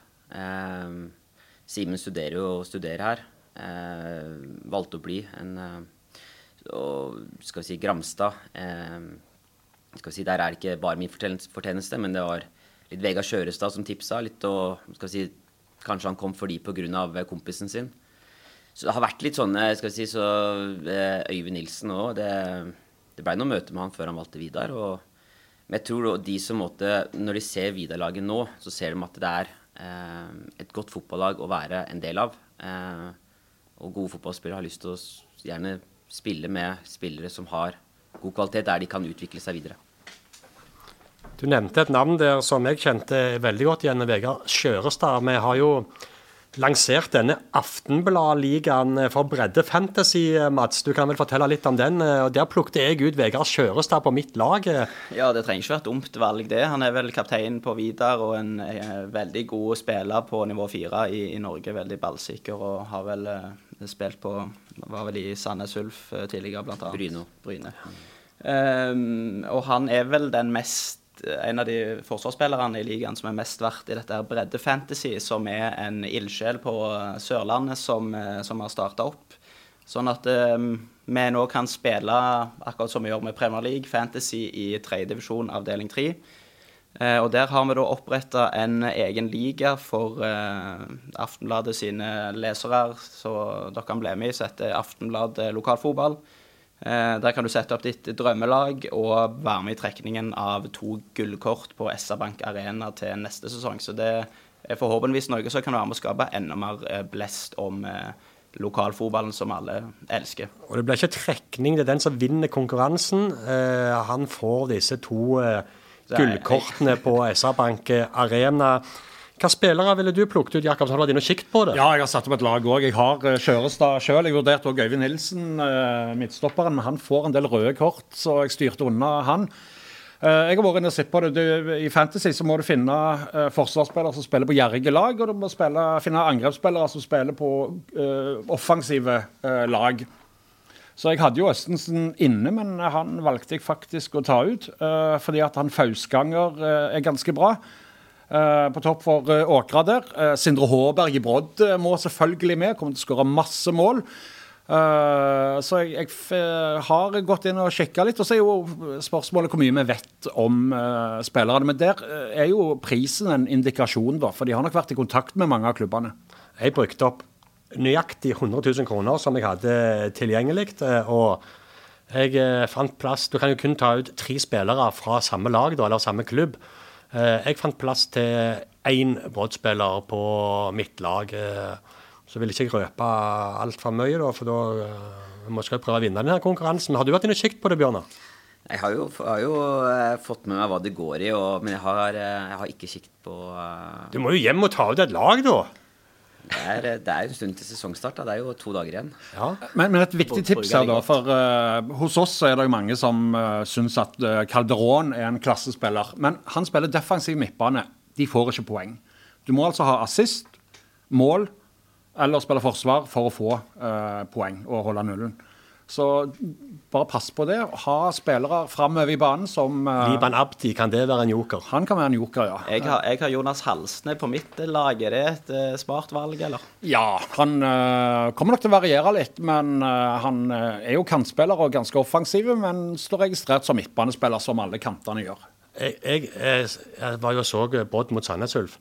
Simen studerer jo og studerer her. valgte å bli en og skal vi si Gramstad skal vi si, Der er det ikke bare min fortjeneste, men det var litt Vegard Kjørestad som tipsa. litt og skal vi si, Kanskje han kom fordi pga. kompisen sin. Så det har vært litt sånne skal vi si, så Øyvind Nilsen òg. Det, det blei noe møte med han før han valgte Vidar. og men jeg tror de som måtte, når de ser Vidar-laget nå, så ser de at det er eh, et godt fotballag å være en del av. Eh, og gode fotballspillere har lyst til å gjerne spille med spillere som har god kvalitet, der de kan utvikle seg videre. Du nevnte et navn der som jeg kjente veldig godt igjen, Vegard Skjørestad. Vi har jo lansert denne Aftenblad-ligaen for bredde fantasy, Mats. Du kan vel fortelle litt om den. og Der plukket jeg ut Vegard Skjørestad på mitt lag. Ja, det trenger ikke være et dumt valg, det. Han er vel kaptein på Vidar og en, eh, veldig god spiller på nivå fire i, i, Norge. Veldig ballsikker og har vel uh, spilt på Var vel i Sandnes Ulf uh, tidligere, blant annet. Bryne. Bryne. Um, og han er vel den mest en av de forsvarsspillerne i ligaen som er mest verdt i dette breddefantasy, som er en ildsjel på Sørlandet som, eh, som har starta opp. Sånn at um, vi nå kan spille akkurat som vi gjør med Premier League Fantasy i tredjedivisjon avdeling tre. Og der har vi da oppretta en egen liga for uh, Aftenbladet sine lesere, så dere kan bli med i, Så heter Aftenblad lokalfotball. Eh, der kan du sette opp ditt drømmelag og være med i trekningen av to gullkort på SR-Bank Arena til neste sesong. Så det er forhåpentligvis noe som kan være med å skape enda mer eh, blest om eh, lokalfotballen som alle elsker. Og Det blir ikke trekning, det er den som vinner konkurransen. han får disse to gullkortene på SR-Bank Arena. Hva spillere ville du plukket ut, Jakob? Har du vært inne og kikket på det? Ja, jeg har satt opp et lag òg. Jeg har uh, Kjørestad sjøl. Jeg vurderte òg Øyvind Nilsen, uh, midtstopperen. Men han får en del røde kort, så jeg styrte unna han. Uh, jeg har vært inne og sett på det. Du, I Fantasy så må du finne uh, forsvarsspillere som spiller på gjerrige lag, og du må spille, finne angrepsspillere som spiller på offensive lag. Så jeg hadde jo Østensen inne, men han valgte jeg faktisk å ta ut. fordi at han Fausganger er ganske bra. Uh, på topp for uh, Åkra der. Uh, Sindre Håberg i Brodd må selvfølgelig med. Kommer til å skåre masse mål. så jeg, jeg har gått inn og sjekka litt. Og så er jo spørsmålet hvor mye vi vet om spillerne. Men der er jo prisen en indikasjon, da. For de har nok vært i kontakt med mange av klubbene. Jeg brukte opp nøyaktig 100 000 kroner som jeg hadde tilgjengelig. og jeg fant plass Du kan jo kun ta ut tre spillere fra samme lag da, eller samme klubb. Eh, jeg fant plass til én Brodd-spiller på mitt lag. Eh, så vil jeg ikke røpe altfor mye, da, for da eh, må jeg prøve å vinne denne konkurransen. Har du vært inne og kikket på det, Bjørnar? Jeg har jo, har jo fått med meg hva det går i, og, men jeg har, jeg har ikke kikket på uh... Du må jo hjem og ta ut et lag, da. Det er, det er en stund til sesongstart. Da. Det er jo to dager igjen. Ja. Men, men, et viktig tips her, da. For uh, hos oss er det jo mange som uh, syns at uh, Calderón er en klassespiller. Men han spiller defensiv midtbane. De får ikke poeng. Du må altså ha assist, mål eller spille forsvar for å få uh, poeng og holde nullen. Så bare pass på det. Ha spillere framover i banen som eh, Liban Abdi, kan det være en joker? Han kan være en joker, ja. Jeg har, jeg har Jonas Halsne på mitt lag. Er det et eh, smart valg, eller? Ja, han eh, kommer nok til å variere litt, men eh, han er jo kantspiller og ganske offensiv, men står registrert som midtbanespiller, som alle kantene gjør. Jeg, jeg, jeg, jeg var jo og så Brodd mot Sandnes Ulf.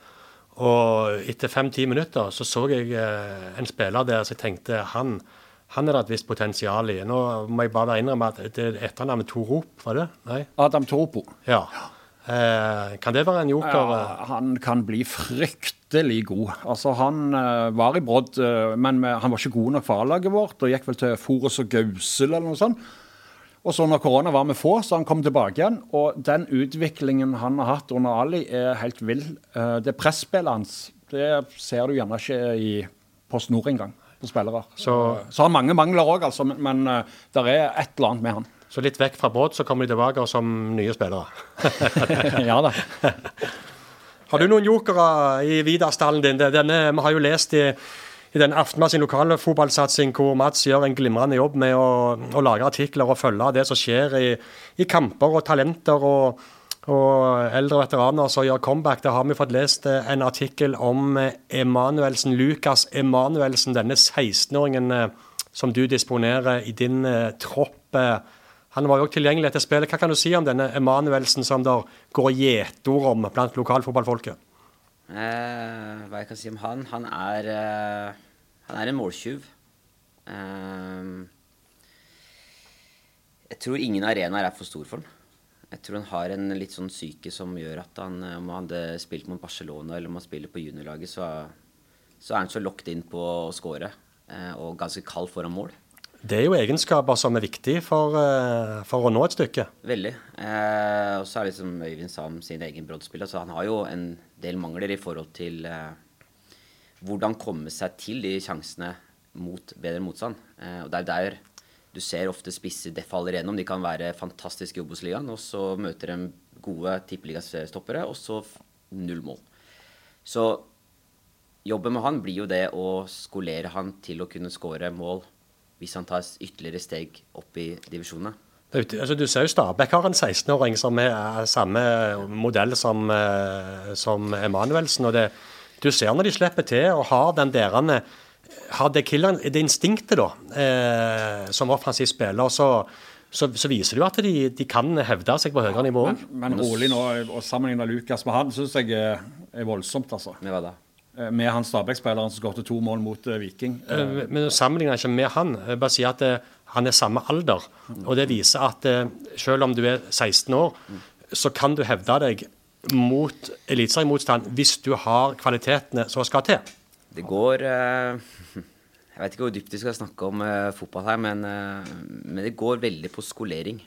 Og etter fem-ti minutter så så jeg en spiller der så jeg tenkte han, han er det et visst potensial i. Nå må jeg bare innrømme at det er etternavnet Torop, var det? Nei? Adam Toropo. Ja. Eh, kan det være en joker? Ja, han kan bli fryktelig god. Altså, Han eh, var i Brodd, eh, men han var ikke god nok for A-laget vårt. og Gikk vel til Forus og Gausel eller noe sånt. Og så når korona var med få, så han kom tilbake igjen. Og den utviklingen han har hatt under Ali, er helt vill. Eh, det presspillet hans det ser du gjerne ikke i Post Nord engang, på spillere. Så, så har han mange mangler òg, altså, men, men eh, det er et eller annet med han. Så litt vekk fra Brodd, så kommer de tilbake som nye spillere. ja da. Har du noen jokere i Vidar-stallen din? Denne, vi har jo lest i, i den Aftenblad sin lokale fotballsatsing hvor Mats gjør en glimrende jobb med å, å lage artikler og følge det som skjer i, i kamper og talenter og, og eldre veteraner som gjør comeback. Da har vi fått lest eh, en artikkel om eh, Emanuelsen, Lukas Emanuelsen, denne 16-åringen eh, som du disponerer i din tropp. Han var jo også tilgjengelig etter spillet. Hva kan du si om denne Emanuelsen som der går gjetord om blant lokalfotballfolket? Eh, hva jeg kan si om han? Han er, eh, han er en måltyv. Eh, jeg tror ingen arenaer er for stor for han. Jeg tror han har en litt sånn syke som gjør at han, eh, om han hadde spilt mot Barcelona eller om han spiller på juniorlaget, så, så er han så locked inn på å score. Eh, og ganske kald foran mål. Det er jo egenskaper som er viktige for, eh, for å nå et stykke. Veldig. Eh, og så er det som Øyvind sa om sin egen broddspill. Altså han har jo en del mangler i forhold til eh, hvordan komme seg til de sjansene mot bedre motstand. Eh, og det er der du ser ofte spisser det faller igjennom. De kan være fantastiske i Obos-ligaen, og så møter de gode tippeligastoppere, og så null mål. Så jobben med han blir jo det å skolere han til å kunne skåre mål hvis han tar ytterligere steg opp i divisjonene. Altså, du ser jo Stabæk har en 16-åring som er samme modell som, eh, som Emanuelsen. og det, Du ser når de slipper til og har den derene har det killeren, det instinktet, da, eh, som offensiv spiller, så, så, så viser det jo at de, de kan hevde seg på høyere nivå. Men, men rolig nå, å sammenligne Lukas med han, syns jeg er, er voldsomt, altså. Med hva da? Eh, Med han Stabæk-spilleren som skåret to mål mot eh, Viking. Eh, Eh, Men sammenligner ikke med han. Jeg bare sier at eh, han er samme alder. Og det viser at eh, selv om du er 16 år, så kan du hevde deg mot eliteseriemotstand hvis du har kvalitetene som skal til. Det går eh, Jeg vet ikke hvor dypt vi skal snakke om eh, fotball her, men, eh, men det går veldig på skolering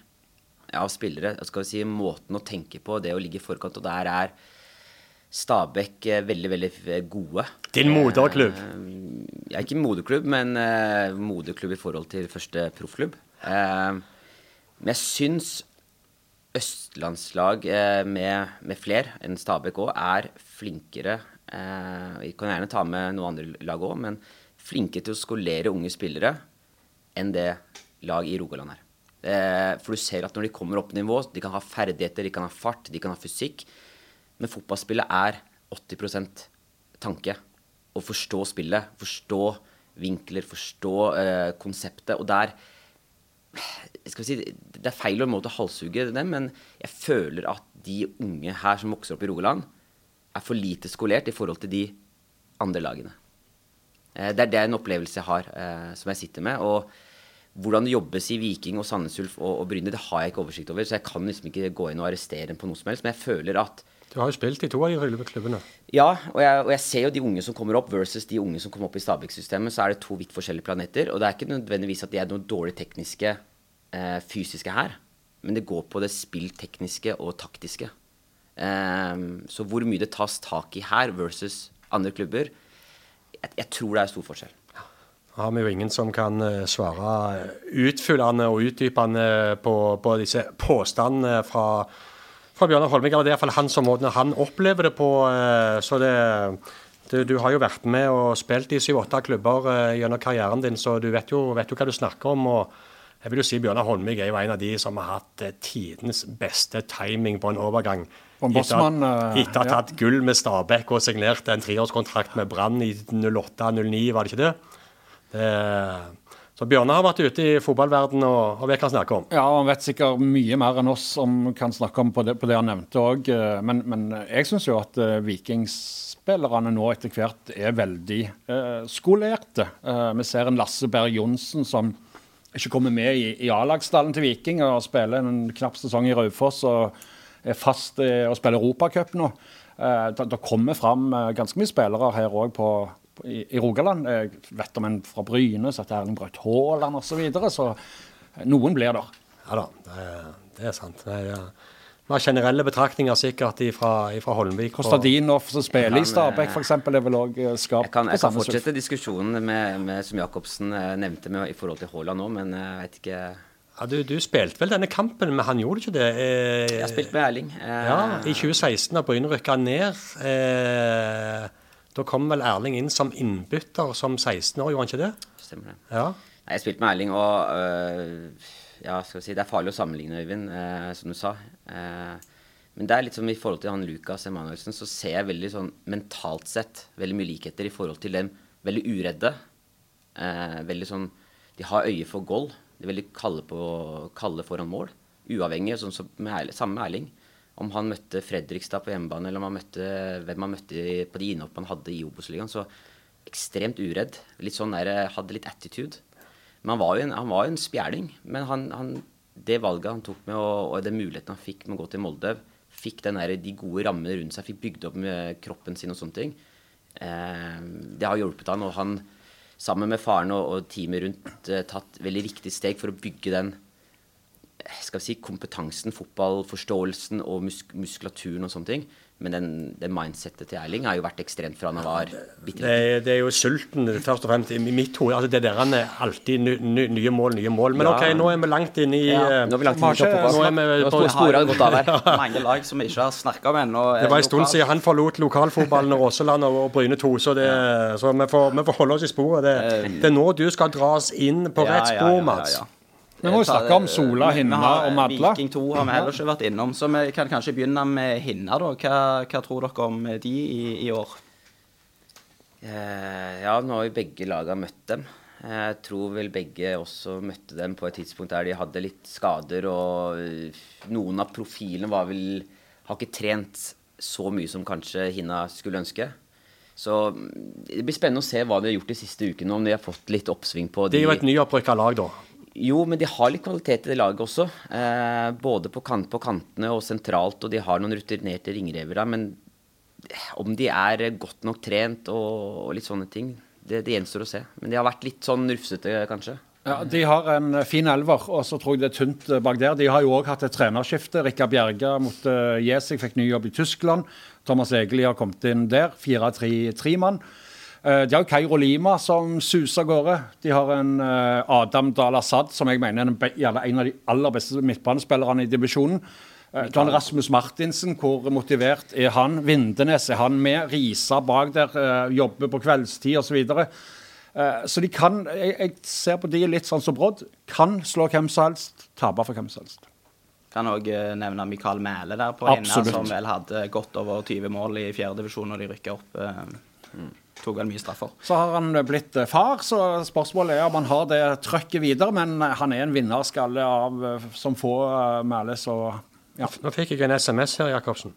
av spillere. Skal vi si Måten å tenke på, det å ligge i forkant. Og der er Stabæk veldig, veldig gode. Din moderklubb. Jeg er ikke moderklubb, men moderklubb i forhold til første proffklubb. Men jeg syns østlandslag med, med fler enn Stabæk òg er flinkere Vi kan gjerne ta med noen andre lag òg, men flinke til å skolere unge spillere enn det lag i Rogaland er. Eh, for du ser at når de kommer opp nivå, de kan ha ferdigheter, de kan ha fart, de kan ha fysikk. Men fotballspillet er 80% tanke. Å forstå spillet, forstå vinkler, forstå eh, konseptet. Og der skal vi si, Det er feil å måte halshugge dem, men jeg føler at de unge her som vokser opp i Rogaland, er for lite skolert i forhold til de andre lagene. Eh, det er det en opplevelse jeg har, eh, som jeg sitter med. og hvordan det jobbes i Viking og Sandnes Ulf og, og Bryne, det har jeg ikke oversikt over. Så jeg kan liksom ikke gå inn og arrestere dem på noe som helst. Men jeg føler at Du har jo spilt i to av de klubbene. ja, og jeg, og jeg ser jo de unge som kommer opp versus de unge som kommer opp i Stabæk-systemet, så er det to vidt forskjellige planeter. Og det er ikke nødvendigvis at de er noe dårlig tekniske, eh, fysiske her. Men det går på det spilltekniske og taktiske. Eh, så hvor mye det tas tak i her versus andre klubber, jeg, jeg tror det er stor forskjell. Da har vi jo ingen som kan eh, svare utfyllende og utdypende på, på disse påstandene fra, fra Bjørnar Holmik. Det er iallfall han som måten han opplever det på. eh, Så det, du, du har jo vært med og spilt i syv-åtte klubber eh, gjennom karrieren din, så du vet jo, vet jo hva du snakker om. og jeg vil jo si Bjørnar Holmik er jo en av de som har hatt tidenes beste timing på en overgang. Bossmann, eh, Etter å ha tatt gull med Stabæk og signert en treårskontrakt med Brann i 08-09, var det ikke det? det? Så Bjørnar har vært ute i fotballverdenen og, og vet hva han snakker om. Ja, han vet sikkert mye mer enn oss som kan snakke om på det, på det han nevnte òg. Men, men jeg syns jo at eh, vikingspillerne nå etter hvert er veldig eh, skolerte. Eh, vi ser en Lasse Berg Johnsen som ikke kommer med i, i A-lagsstallen til Viking og spiller en knapp sesong i Raufoss og er fast i å spille Europacup nå. Eh, det, kommer fram eh, ganske mye spillere her òg på, i, i Rogaland. Jeg vet om en fra Bryne som heter Erling Braut Haaland osv. Så, videre, så eh, noen blir der. Ja da, det, det er sant. Det er, mer generelle betraktninger sikkert fra Holmvik. Kostadinov som spiller i Stabæk eh, f.eks. er vel òg skapt Jeg kan, jeg kan fortsette diskusjonen med, med, som Jacobsen eh, nevnte med, i forhold til Haaland nå, men eh, jeg vet ikke Ja, du, du spilte vel denne kampen, men han gjorde ikke det? Eh, Jeg har spilt med Erling. eh, Ja, i 2016 da Bryne rykka ned. Eh, da kom vel Erling inn som innbytter som 16-år, gjorde han ikke det? Stemmer det. Ja. Nei, Jeg spilte med Erling, og øh, ja, skal vi si, det er farlig å sammenligne, Øyvind, eh, som du sa. Uh, men det er litt som i forhold til han Lukas Emanuelsen, så ser jeg veldig sånn mentalt sett veldig mye likheter i forhold til dem. Veldig uredde. Uh, veldig sånn De har øye for goal. De er veldig kalde, på, kalde foran mål. Uavhengig, sånn som med samme med Erling. Om han møtte Fredrikstad på hjemmebane, eller om han møtte hvem han møtte på de innhoppene han hadde i Obos-ligaen, så ekstremt uredd. Litt sånn der, hadde litt attitude. Men han var jo en, han var jo en spjæling. Men han, han, det valget han tok med, og, og den muligheten han fikk med å gå til Molde, fikk der, de gode rammene rundt seg, fikk bygd opp med kroppen sin og sånne ting. Eh, det har hjulpet han, og han sammen med faren og, og teamet rundt eh, tatt veldig riktig steg for å bygge den eh, skal vi si, kompetansen, fotballforståelsen og musk muskulaturen og sånne ting. Men den, den mindsettet til Erling har jo vært ekstremt fra han var bitte Det, liten. det er jo sulten, først og fremst, i mitt hode. Altså, det der han er alltid ny, ny, nye mål, nye mål. Men Ja. OK, nå er vi langt inn i Ja, eh, nå er vi langt inn i Nå Nå er vi på har sporet gått av her. Mange lag som vi ikke har snakka om ennå. Det var en stund siden han forlot lokalfotballen og Åseland og og Bryne 2, så, det, så vi, får, vi får holde oss i sporet. Det, det er nå du skal dras inn på rett spor, Mats. Vi må jo snakke om Sola, Hinna og Madla. Viking 2 har vi heller ikke vært innom, så vi kan kanskje begynne med Hinna. da. Hva, hva tror dere om de i, i år? Eh, ja, nå har jo begge laga møtt dem. Jeg tror vel begge også møtte dem på et tidspunkt der de hadde litt skader, og eh, noen av profilene var vel Har ikke trent så mye som kanskje Hinna skulle ønske. Så mm, det blir spennende å se hva de har gjort de siste ukene, om de har fått litt oppsving på de Det er jo et nyopprykka lag, da. Jo, men de har litt kvalitet i det laget også. Eh, både på, kant, på kantene og sentralt, og de har noen rutinerte ringrevere. Men om de er godt nok trent og, og litt sånne ting, det, det gjenstår å se. Men de har vært litt sånn rufsete, kanskje. Ja, De har en fin elver, og så tror jeg det er tynt eh, bak der. De har jo òg hatt et trenerskifte. Rikard Bjerge måtte gi seg, fikk ny jobb i Tyskland. Thomas Egeli har kommet inn der. 4-3-3-mann. Eh, De har Kairo Lima som suser av gårde. De har en eh, Adam Dahl-Assad som jeg mener er en av de aller beste midtbanespillerne i divisjonen. Eh, Du har Rasmus Martinsen, hvor motivert er han? Vindenes, er han med? Risa bak der, eh, jobber på kveldstid osv. Så, Så de kan, jeg, jeg ser på de litt sånn som Brodd, kan slå hvem som helst, tape for hvem som helst. Kan òg nevne Mikael Mæle der på Absolutt. som vel hadde godt over 20 mål i fjerdedivisjon når de rykka opp. Tok vel mye straffer. Så har han blitt eh, far, så spørsmålet er om han har det trøkket videre. Men eh, han er en vinnerskalle av eh, som få uh, så ja. Nå fikk jeg en SMS her, Jacobsen.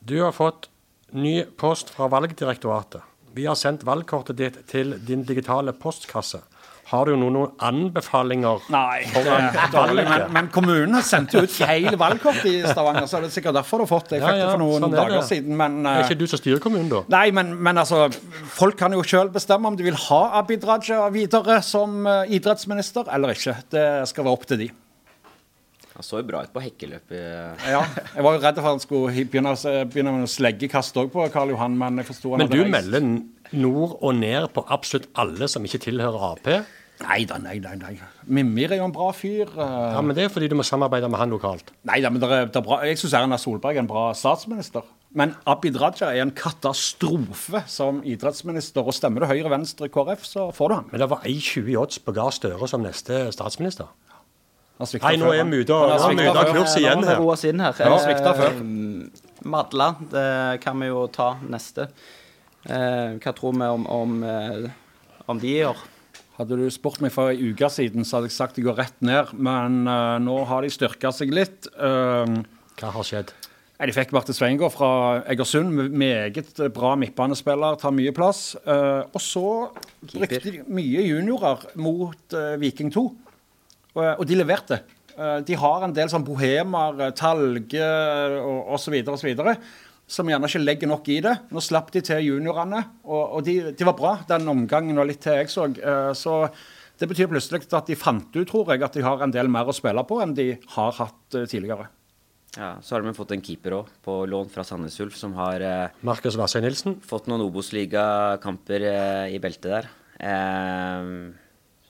Du har fått ny post fra Valgdirektoratet. Vi har sendt valgkortet ditt til din digitale postkasse. Har du noen, noen anbefalinger? Nei, det er dårlig. Men, men kommunen har sendt ut feil valgkort i Stavanger, så er det sikkert derfor du har fått det. Jeg Ja, ja, det for noen sånn er dager det. siden, men Er eh, ikke du som styrer kommunen, da? Nei, men, men altså, folk kan jo sjøl bestemme om de vil ha Abid Raja videre som eh, idrettsminister eller ikke. Det skal være opp til de. Han så jo bra ut på hekkeløpet. Ja, Jeg var jo redd for at han skulle begynne, begynne med noe sleggekast òg på Karl Johan, men jeg forsto han Men hadde du reist. melder nord og ned på absolutt alle som ikke tilhører Ap. Nei da, nei, nei. nei. Mimir er jo en bra fyr. eh. Ja, Men det er fordi du må samarbeide med han lokalt. Nei da, men det er, det er bra. Jeg syns Erna Solberg er en bra statsminister. Men Abid Raja er en katastrofe som idrettsminister. Og stemmer du Høyre, Venstre, KrF, så får du han. Men det var 1,20 i odds på Gahr Støre som neste statsminister. Nei, nå er vi ute av kurs igjen Nå har vi her. her. Ja, svikta før. Eh, Madla, det kan vi jo ta neste. Eh, hva tror vi om, om, eh, om de år? Hadde du spurt meg for ei uke siden, så hadde jeg sagt de går rett ned. Men uh, nå har de styrka seg litt. Uh, Hva har skjedd? De fikk Marte Sveingård fra Egersund, meget bra midtbanespiller, tar mye plass. Uh, og så brukte de mye juniorer mot eh, Viking 2, og, og de leverte. De har en del sånn bohemer, Talge og osv. osv. Som gjerne ikke legger nok i det. Nå slapp de til juniorene, og, og de, de var bra den omgangen og litt til jeg så. Eh, så det betyr plutselig at de fant ut, tror jeg, at de har en del mer å spille på enn de har hatt eh, tidligere. Ja, så har de fått en keeper òg, på lån fra Sandnes Ulf, som har eh, Markus Vassøy Nilsen. fått noen Obos-ligakamper i beltet der.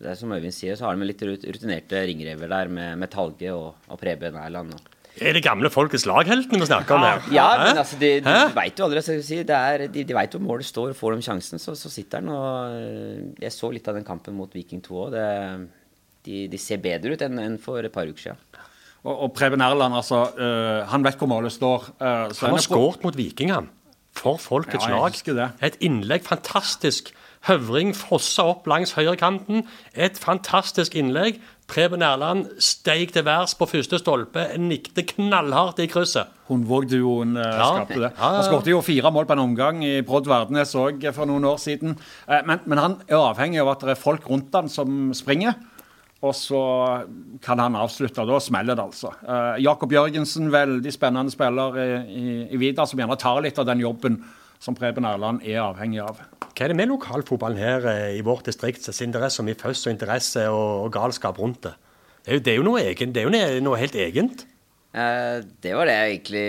Det er som Øyvind sier, så har de litt rutinerte ringrever der med, med Talge og, og Preben Erland. Og. Er det gamle folkets lagheltene vi snakker om her? Ja, men altså, de, de, de veit jo aldri. skal si, det er, de de veit hvor målet står, og får de sjansen, så, så sitter han. Og eh, jeg så litt av den kampen mot Viking 2 òg. De, de ser bedre ut enn enn for et par uker siden. Og, og Preben Erland, altså, øh, han vet hvor målet står. øh, så Han har på- skåret mot Viking, han. For folkets Ja, jeg lag. det. Et innlegg, fantastisk. Høvring fossa opp langs høyrekanten. Et fantastisk innlegg. Preben Erland steig til værs på første stolpe, nikte knallhardt i krysset. Hundvåg-duoen eh, Ja. skapte det. Ja, ja. Han skåret jo fire mål på en omgang i Brodd Verdenes òg for noen år siden. Eh, men, men han er avhengig av at det er folk rundt han som springer. Og så kan han avslutte, da smeller det altså. Eh, Jakob Jørgensen, veldig spennende spiller i, i, i Vidar, som gjerne tar litt av den jobben som Preben Erland er avhengig av. Hva er det med lokalfotballen her eh, i vårt distrikt, som det er så mye føss og interesse og, og galskap rundt det? Det er jo, det er jo noe egen, det er jo noe- helt egent. Eh, det var det jeg egentlig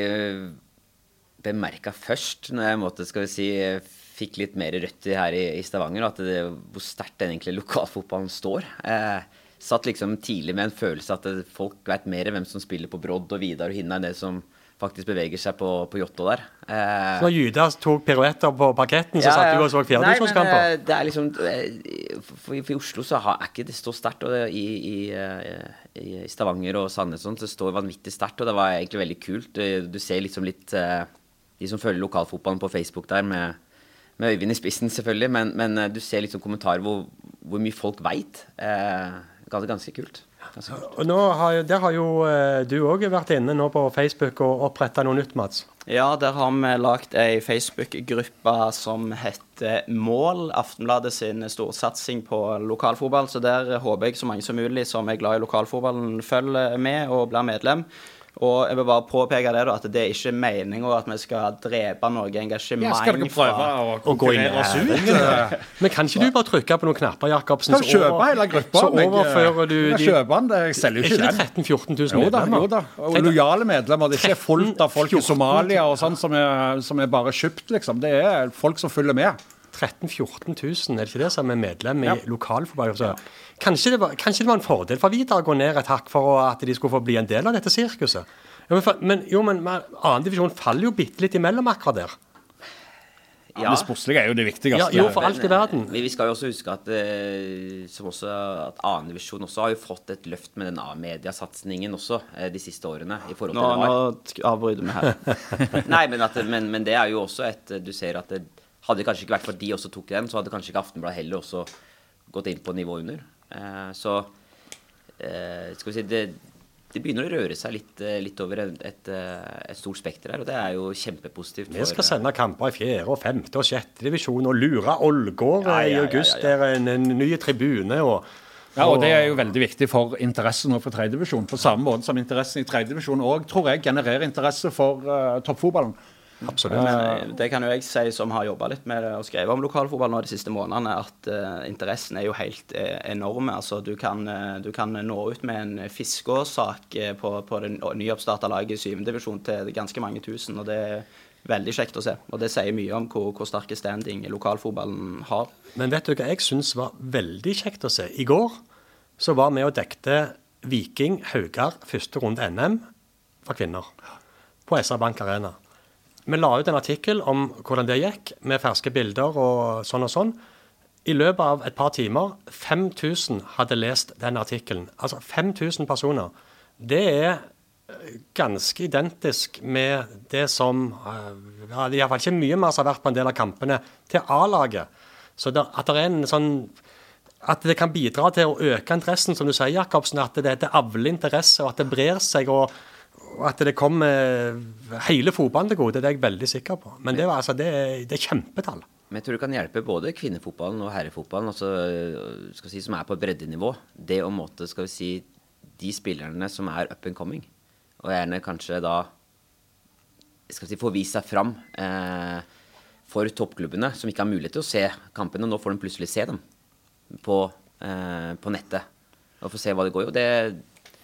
bemerka først, når jeg måtte, skal vi si, fikk litt mer røtter her i, i Stavanger. At det, hvor sterkt den egentlig lokalfotballen står. Eh, satt liksom tidlig med en følelse at folk vet mer hvem som spiller på Brodd og Vidar og Hinna, enn det som faktisk beveger seg på, på Jotto der. Eh, Når Judas tok piruetter på parketten, så satt du og så fjerdedivisjonskamper. det er liksom eh, For, i Oslo så har, er ikke det står sterkt. Og det, i, i, eh, i Stavanger og Sandnes sånn, så står det vanvittig sterkt. Og det var egentlig veldig kult. Eh, Du ser liksom litt De som følger lokalfotballen på Facebook der, med, med Øyvind i spissen, selvfølgelig. Men, men du ser liksom kommentarer hvor, hvor mye folk veit. Eh, ganske, ganske kult. Og nå har, Der har jo eh, du òg vært inne nå på Facebook og oppretta noe nytt, Mats. Ja, der har vi lagd ei Facebook-gruppe som heter Mål. Aftenbladet sin storsatsing på lokalfotball. Så der håper jeg så mange som mulig som er glad i lokalfotballen, følger med og blir medlem. Og jeg vil bare påpeke det da, at det er ikke meninga at vi skal drepe noe engasjement Ja, skal dere prøve fra å gå inn konkurrere oss ut? Men kan ikke du bare trykke på noen knapper, Jacobsen? Skal kjøpe hele gruppa? Så jeg, eh, overfører du Jeg de kjøper den, det- jeg selger Er jo ikke ikke det den. 13 000-14 000 Jo da, medlemmer? jo da. Og lojale medlemmer. Det er ikke fullt av folk i Somalia og sånn som er, som er bare kjøpt, liksom. Det er folk som følger med. 13 000-14 000, er det ikke det som er medlem i Ja. lokalforbundet? Ja. Kanskje, det var, kanskje det var en fordel for Vidar å gå ned et hakk for at de skulle få bli en del av dette sirkuset? Ja, men, men, jo, men men annen faller jo bitte litt imellom akkurat der. Ja. Det sportslige er jo det viktigste. Ja, jo, for alt i verden. Men vi skal jo også huske at, eh, som også, at annendivisjon også har jo fått et løft med den A-mediasatsingen også eh, de siste årene. i forhold til Nå, nå avbryter vi her. Nei, men, at, men, men det er jo også et Du ser at det hadde det kanskje ikke vært for at de også tok den, så hadde kanskje ikke Aftenbladet heller også gått inn på nivå under. Eh, så eh, skal vi si det, det begynner å røre seg litt, eh, litt over et, et, eh, et stort spekter her, og det er jo kjempepositivt. Vi skal eh, sende kamper i fjerde, og femte og sjette divisjon og lure Ålgård Ja, ja, i ja, august. ja. Der er en, en ny tribune. og Ja, og Det er jo veldig viktig for interessen for tredjedivisjon. På samme måte som interessen i tredjedivisjon òg, tror jeg, genererer interesse for uh, toppfotballen. Absolutt. Men eh, det kan jo jeg si som har jobba litt med det og skrevet om lokalfotball nå de siste månedene, at uh, interessen er jo helt eh, enorm. Altså, du, kan, eh, du kan nå ut med en Fiskås-sak eh, på, på det nyoppstarta laget i 7. divisjon til ganske mange tusen. og det er Veldig kjekt å se. Og det sier mye om hvor, hvor sterke standing lokalfotballen har. Men vet du hva jeg syns var veldig kjekt å se? I går så var vi og dekte Viking Haugar første runde NM for kvinner på SR Bank Arena. Vi la ut en artikkel om hvordan det gikk, med ferske bilder og sånn og sånn. I løpet av et par timer 5000 hadde lest den artikkelen. Altså 5000 personer. Det er eh, ganske identisk med det som eh, ja, iallfall ikke mye mer som har vært på en del av kampene til A-laget. Så det, at det er en sånn at det kan bidra til å øke interessen, som du sier, Jacobsen. At det, det avler interesse, og at det brer seg. og at det kommer hele fotballen til gode. Det er jeg veldig sikker på. Men det, altså, det, det er kjempetall. Men jeg tror det kan hjelpe både kvinnefotballen og herrefotballen, altså, skal si, som er på breddenivå. Det å måte, skal vi si, de spillerne som er up and coming, og gjerne kanskje da skal si, få vist seg fram eh, for toppklubbene, som ikke har mulighet til å se kampene. Nå får de plutselig se dem på, eh, på nettet og få se hva det går i. Og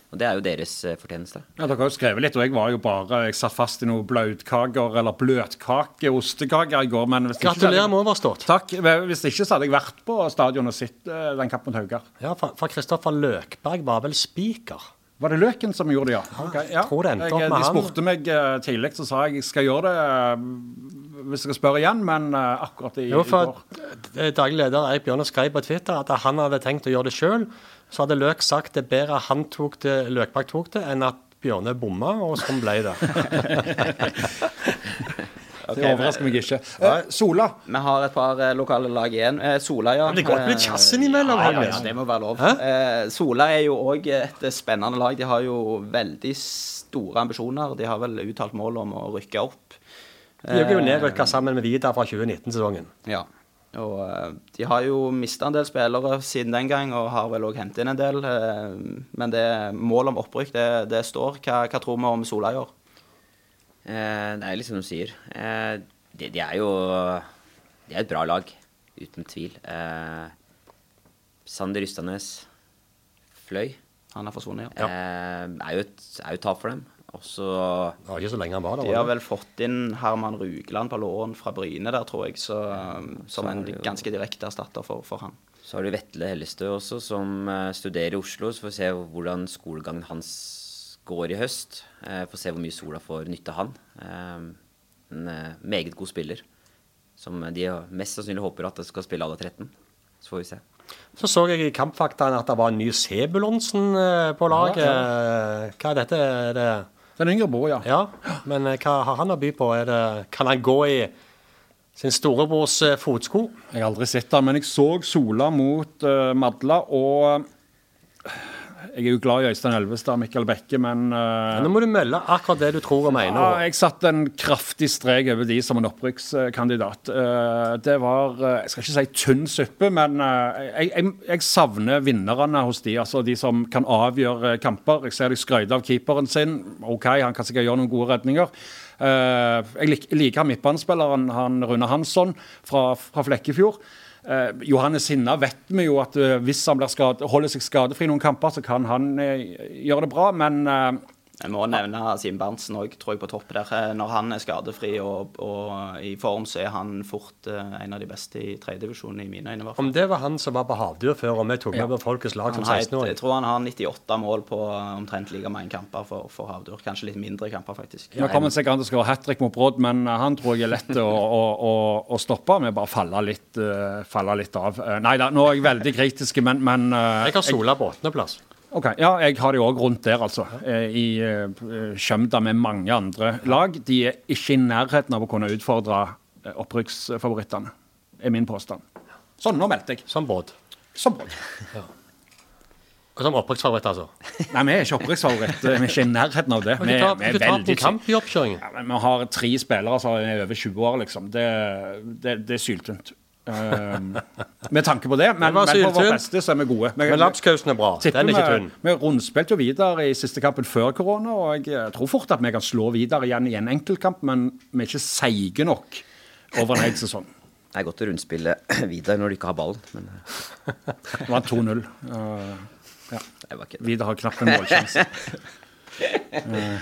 og det er jo deres eh, fortjeneste. Ja, Dere har jo skrevet litt, og jeg var jo bare Jeg satt fast i noen blautkaker eller bløtkake, ostekaker i går. men hvis Gratulerer med overstått. Takk. Hvis ikke så hadde jeg vært på stadion og sett eh, den kampen mot Haugar. Ja, for Kristoffer Løkberg var vel spiker. Var det Løken som gjorde det, ja? Okay, ja. tror det endte opp med han. De spurte meg eh, tidlig, så sa jeg jeg skal gjøre det eh, hvis jeg skal spørre igjen, men eh, akkurat i, Jo, i for går eh, Daglig leder Eik Bjørne skrev på Twitter at han hadde tenkt å gjøre det sjøl. Så hadde Løk sagt det er bedre han tok det, Løkbakk tok det, enn at Bjørne bomma, og sånn ble det. Det overrasker meg ikke. Eh, Sola. Vi har et par eh, lokale lag igjen. Eh, Sola, ja. Men det går litt Eh, jazz innimellom, Ja, ja, ja, det må være lov. Eh, Sola er jo òg et spennende lag. De har jo veldig store ambisjoner. De har vel uttalt mål om å rykke opp. De er jo nedrykka sammen med Vidar fra 2019-sesongen. Ja. Og eh, de har jo mista en del spillere siden den gang, og har vel òg hentet inn en del. eh, men det målet om opprykk, det, det står. Hva, hva tror vi om Sola i år? Eh, det er litt som du sier. Eh, de, de er jo De er et bra lag, uten tvil. Eh, Sander Rystanes fløy. Han er forsvunnet, ja. Eh, er jo et, er jo et tap for dem. Og så Det var ikke så lenge han var der. De har vel fått inn Herman Rugeland på lån fra Bryne der, tror jeg, så, um, som en ganske direkte erstatter for, for han. Så har du Vetle Hellestø også, som eh, studerer i Oslo. Så får vi se hvordan skolegangen hans går i høst. Eh, får se hvor mye Sola får nytte av han. Eh, en meget god spiller. Som de mest sannsynlig håper at skal spille alle 13. Så får vi se. Så så jeg i Kampfaktaen at det var en ny Sebulonsen på laget. Hva er dette? Er det Den yngre bror, ja. Ja, men eh, hva har han å by på? Det, kan han gå i sin storebrors eh, fotsko? Jeg har aldri sett den, men jeg så Sola mot uh, Madla, og jeg er jo glad i Øystein Elvestad og Mikkel Bekke, men uh, Nå må du melde akkurat det du tror og mener. Ja, jeg satte en kraftig strek over de som en opprykkskandidat. Uh, Det var uh, Jeg skal ikke si tynn suppe, men jeg, jeg, jeg savner vinnerne hos de. Altså de som kan avgjøre kamper. Jeg ser de skryter av keeperen sin. OK, han kan sikkert gjøre noen gode redninger. Jeg lik- liker han midtbanespilleren han Rune Hansson fra, fra Flekkefjord. Eh, Johannes Hinna vet vi jo at eh, hvis han skade, holder seg skadefri noen kamper, så kan han eh, gjøre det bra, men Jeg må nevne Simen Berntsen òg, tror jeg, på topp der. Eh, Når han er skadefri og, og i form, så er han fort eh, en av de beste i tredjedivisjonen, i mine øyne. i hvert fall. Om det var han som var på havdyr før, og vi tok med på Folkets lag som Han har et, 16-åring. jeg tror han har 98 mål på eh, omtrent like mange kamper for, for Havdur. Kanskje litt mindre kamper, faktisk. Nå kommer sikkert han til å skåre hat trick mot Brodd, men han tror jeg er lett å, å, å, å stoppe med bare falle litt, uh, falle litt av. Uh, nei da, nå er jeg veldig kritisk, men, men uh, Jeg har Sola på åttendeplass. Ok, Ja, jeg har de òg rundt der, altså. eh, I uh, Skjømda med mange andre lag. De er ikke i nærheten av å kunne utfordre eh, opprykksfavorittene, er min påstand. Sånn, nå meldte jeg. Som Brodd. Som Brodd. Og som opprykksfavoritt, altså. Nei, vi er ikke opprykksfavoritt. Vi er ikke i nærheten av det. Vi, Vi, vi er veldig kamp i oppkjøringen. Ja, men Vi har tre spillere som er over 20 år, liksom. Det, det, det er syltynt. Eh, med tanke på det. Men, Det men på vårt beste så er vi gode. Vi- Men lapskausen er bra. Den er ikke tynn. Vi rundspilte jo videre i siste kampen før korona, og jeg eh, tror fort at vi kan slå videre igjen i en enkeltkamp, men vi er ikke seige nok over en hel sesong. Det er godt å rundspille videre når du ikke har ballen, men eh, Det var 2-0. Uh, det var ikke det. Vidar har knapt en målsjanse. Jeg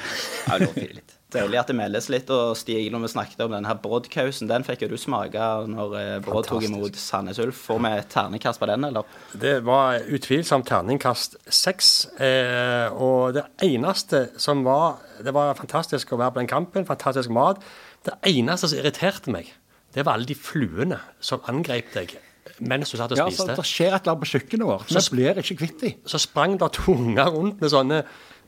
har lov å fire litt. Deilig at det meldes litt. Og Stig, når vi snakket om denne Brodd-kausen, den fikk jo du smake når eh, Brodd tok imot Sandnes Ulf. Får vi et terningkast på den, eller? Det var utvilsomt terningkast seks. Eh, og det eneste som var Det var fantastisk å være på den kampen, fantastisk mat. Det eneste som irriterte meg, det var alle de fluene som angrep deg mens du satt og spiste. Ja, så. Det skjer et eller annet på kjøkkenet vårt. Vi blir ikke kvitt dem. Så sprang det to unger rundt med sånne,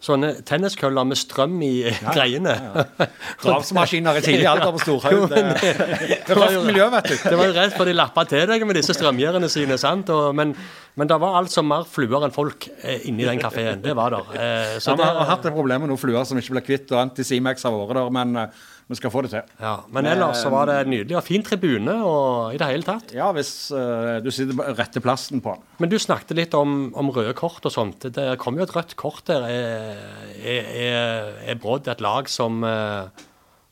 sånne tenniskøller med strøm i greiene. Drapsmaskiner i tidlig alder på Storhaug. Det, det er røft miljø, vet du. Det var jo rett for de lappa til deg med disse strømgjerdene sine. sant? Og, men, men det var altså mer fluer enn folk eh, inni den kafeen. Det var der. Eh, Så så vi har hatt et problem med noen fluer som ikke blir kvitt, og Antisimex har vært der, men eh, vi skal få det til. ja, men ellers så var det nydelig og fin tribune og i det hele tatt. Ja, hvis uh, du sitter på rette plassen på den. Men du snakket litt om, om røde kort og sånt. Det kom jo et rødt kort der. Er, er, er, er Brodd et lag som eh,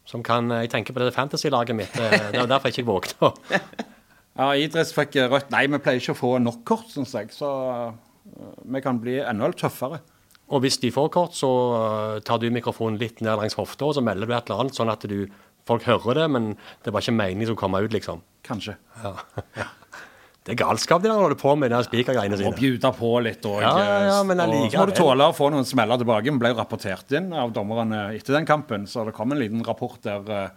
som kan Jeg tenker på det fantasy-laget mitt. eh, Det var derfor jeg ikke vågte å Ja, Idretts fikk rødt. Nei, vi pleier ikke å få nok kort, syns jeg. Så eh, vi kan bli enda tøffere. Og hvis de får kort, så uh, tar du mikrofonen litt ned langs hofta, og så melder du et eller annet, sånn at du, folk hører det, men det var ikke meningen som kom ut, liksom. Kanskje. Det er galskap de der holder på med, de spikergreiene sine. Og bjuder på litt. Og, Ja, ja, ja, men og så må du tåle å få noen smeller tilbake. Vi ble rapportert inn av dommerne etter den kampen, så det kom en liten rapport der. eh,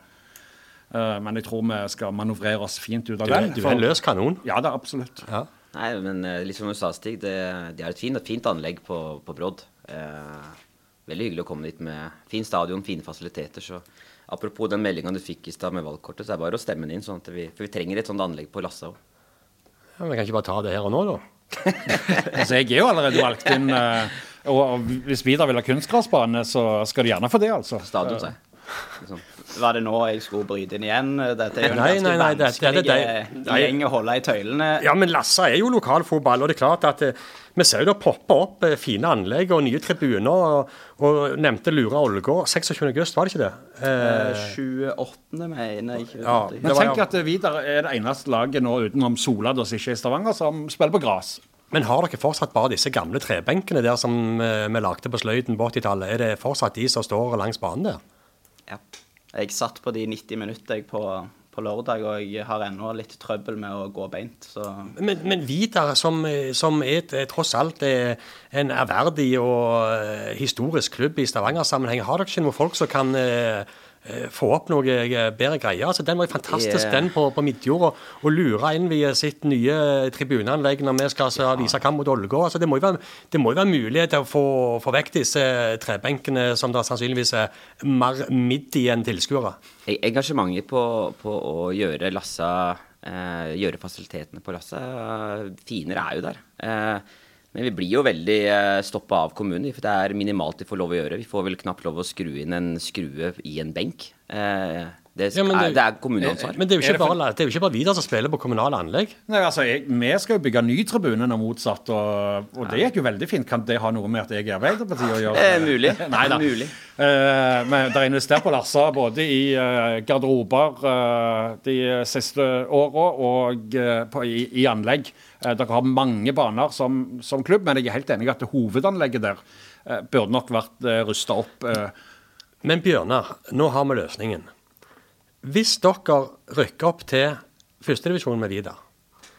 eh, men jeg tror vi skal manøvrere oss fint ut av Du, den. du er en løs kanon. Ja, det er absolutt. Ja. Nei, men liksom du sa, Stig, det, det, er et fint, et fint anlegg på, på Brodd. Eh, veldig hyggelig å komme dit med fin stadion, fine fasiliteter. Så apropos den meldinga du fikk i stad med valgkortet, så er det bare å stemme den inn. Sånn at vi, for vi trenger et sånt anlegg på Lassa òg. Ja, men Vi kan ikke bare ta det her og nå, da. Altså, jeg er jo allerede valgt inn. eh, og hvis Vidar vil ha kunstgressbane, så skal du gjerne få det, altså. Stadion, sier jeg. Liksom. Var det nå jeg skulle bryte inn igjen? Dette er jo en Nei, nei, nei, det- det er det vanskelig gjeng å holde i tøylene. Ja, men Lassa er jo lokalfotball, og det er klart at eh, vi ser jo det popper opp eh, fine anlegg og nye tribuner. Og, og nevnte Lura Ålgård 26. august, var det ikke det? Eh, 28. mener jeg. Ja, Men tenk at eh, Vidar er det eneste laget nå utenom Sola, da, som ikke er i Stavanger, som spiller på gress. Men har dere fortsatt bare disse gamle trebenkene der som eh, vi lagde på Sløyden på 80-tallet? Er det fortsatt de som står langs banen der? Ja. Jeg satt på de 90 minutter jeg på, på lørdag, og jeg har ennå litt trøbbel med å gå beint. Så Men, men Vidar, som, eh, som er, et- tross alt er en ærverdig og eh, historisk klubb i Stavanger-sammenheng, har dere ikke noen folk som kan eh, eh, få opp noe eh, bedre greier? Altså, den var jo fantastisk, Yeah. den på, på Midtjord. Og lure inn via sitt nye tribuneanlegg når vi skal ja. vise kamp mot Ålgård. Altså, det, må jo være, det må jo være mulighet til å få, få vekk disse trebenkene som da sannsynligvis er mer midt i enn tilskuere. Engasjementet på, på å gjøre Lassa eh, Gjøre fasilitetene på Lassa eh, finere er jo der. Eh, men vi blir jo veldig eh, stoppa av kommunen, for det er minimalt de får lov å gjøre. Vi får vel knapt lov å skru inn en skrue i en benk. Eh, det, Ja, det, er, det er kommuneansvar. Men det er jo Er ikke det bare, det er jo ikke bare Vidar som spiller på kommunale anlegg. Nei, altså, jeg, Vi skal jo bygge ny tribune nå motsatt, og, og det gikk jo veldig fint. Kan det ha noe med at jeg er Arbeiderpartiet å gjøre? Eh, mulig. Nei da. Mulig. Uh, men det er investert på Lassa både i uh, garderober uh, de siste åra og på, i, i anlegg. Dere har mange baner som, som klubb, men jeg er helt enig i at det hovedanlegget der burde nok vært uh, rusta opp. Men Bjørnar, nå har vi løsningen. Hvis dere rykker opp til førstedivisjon med Vida,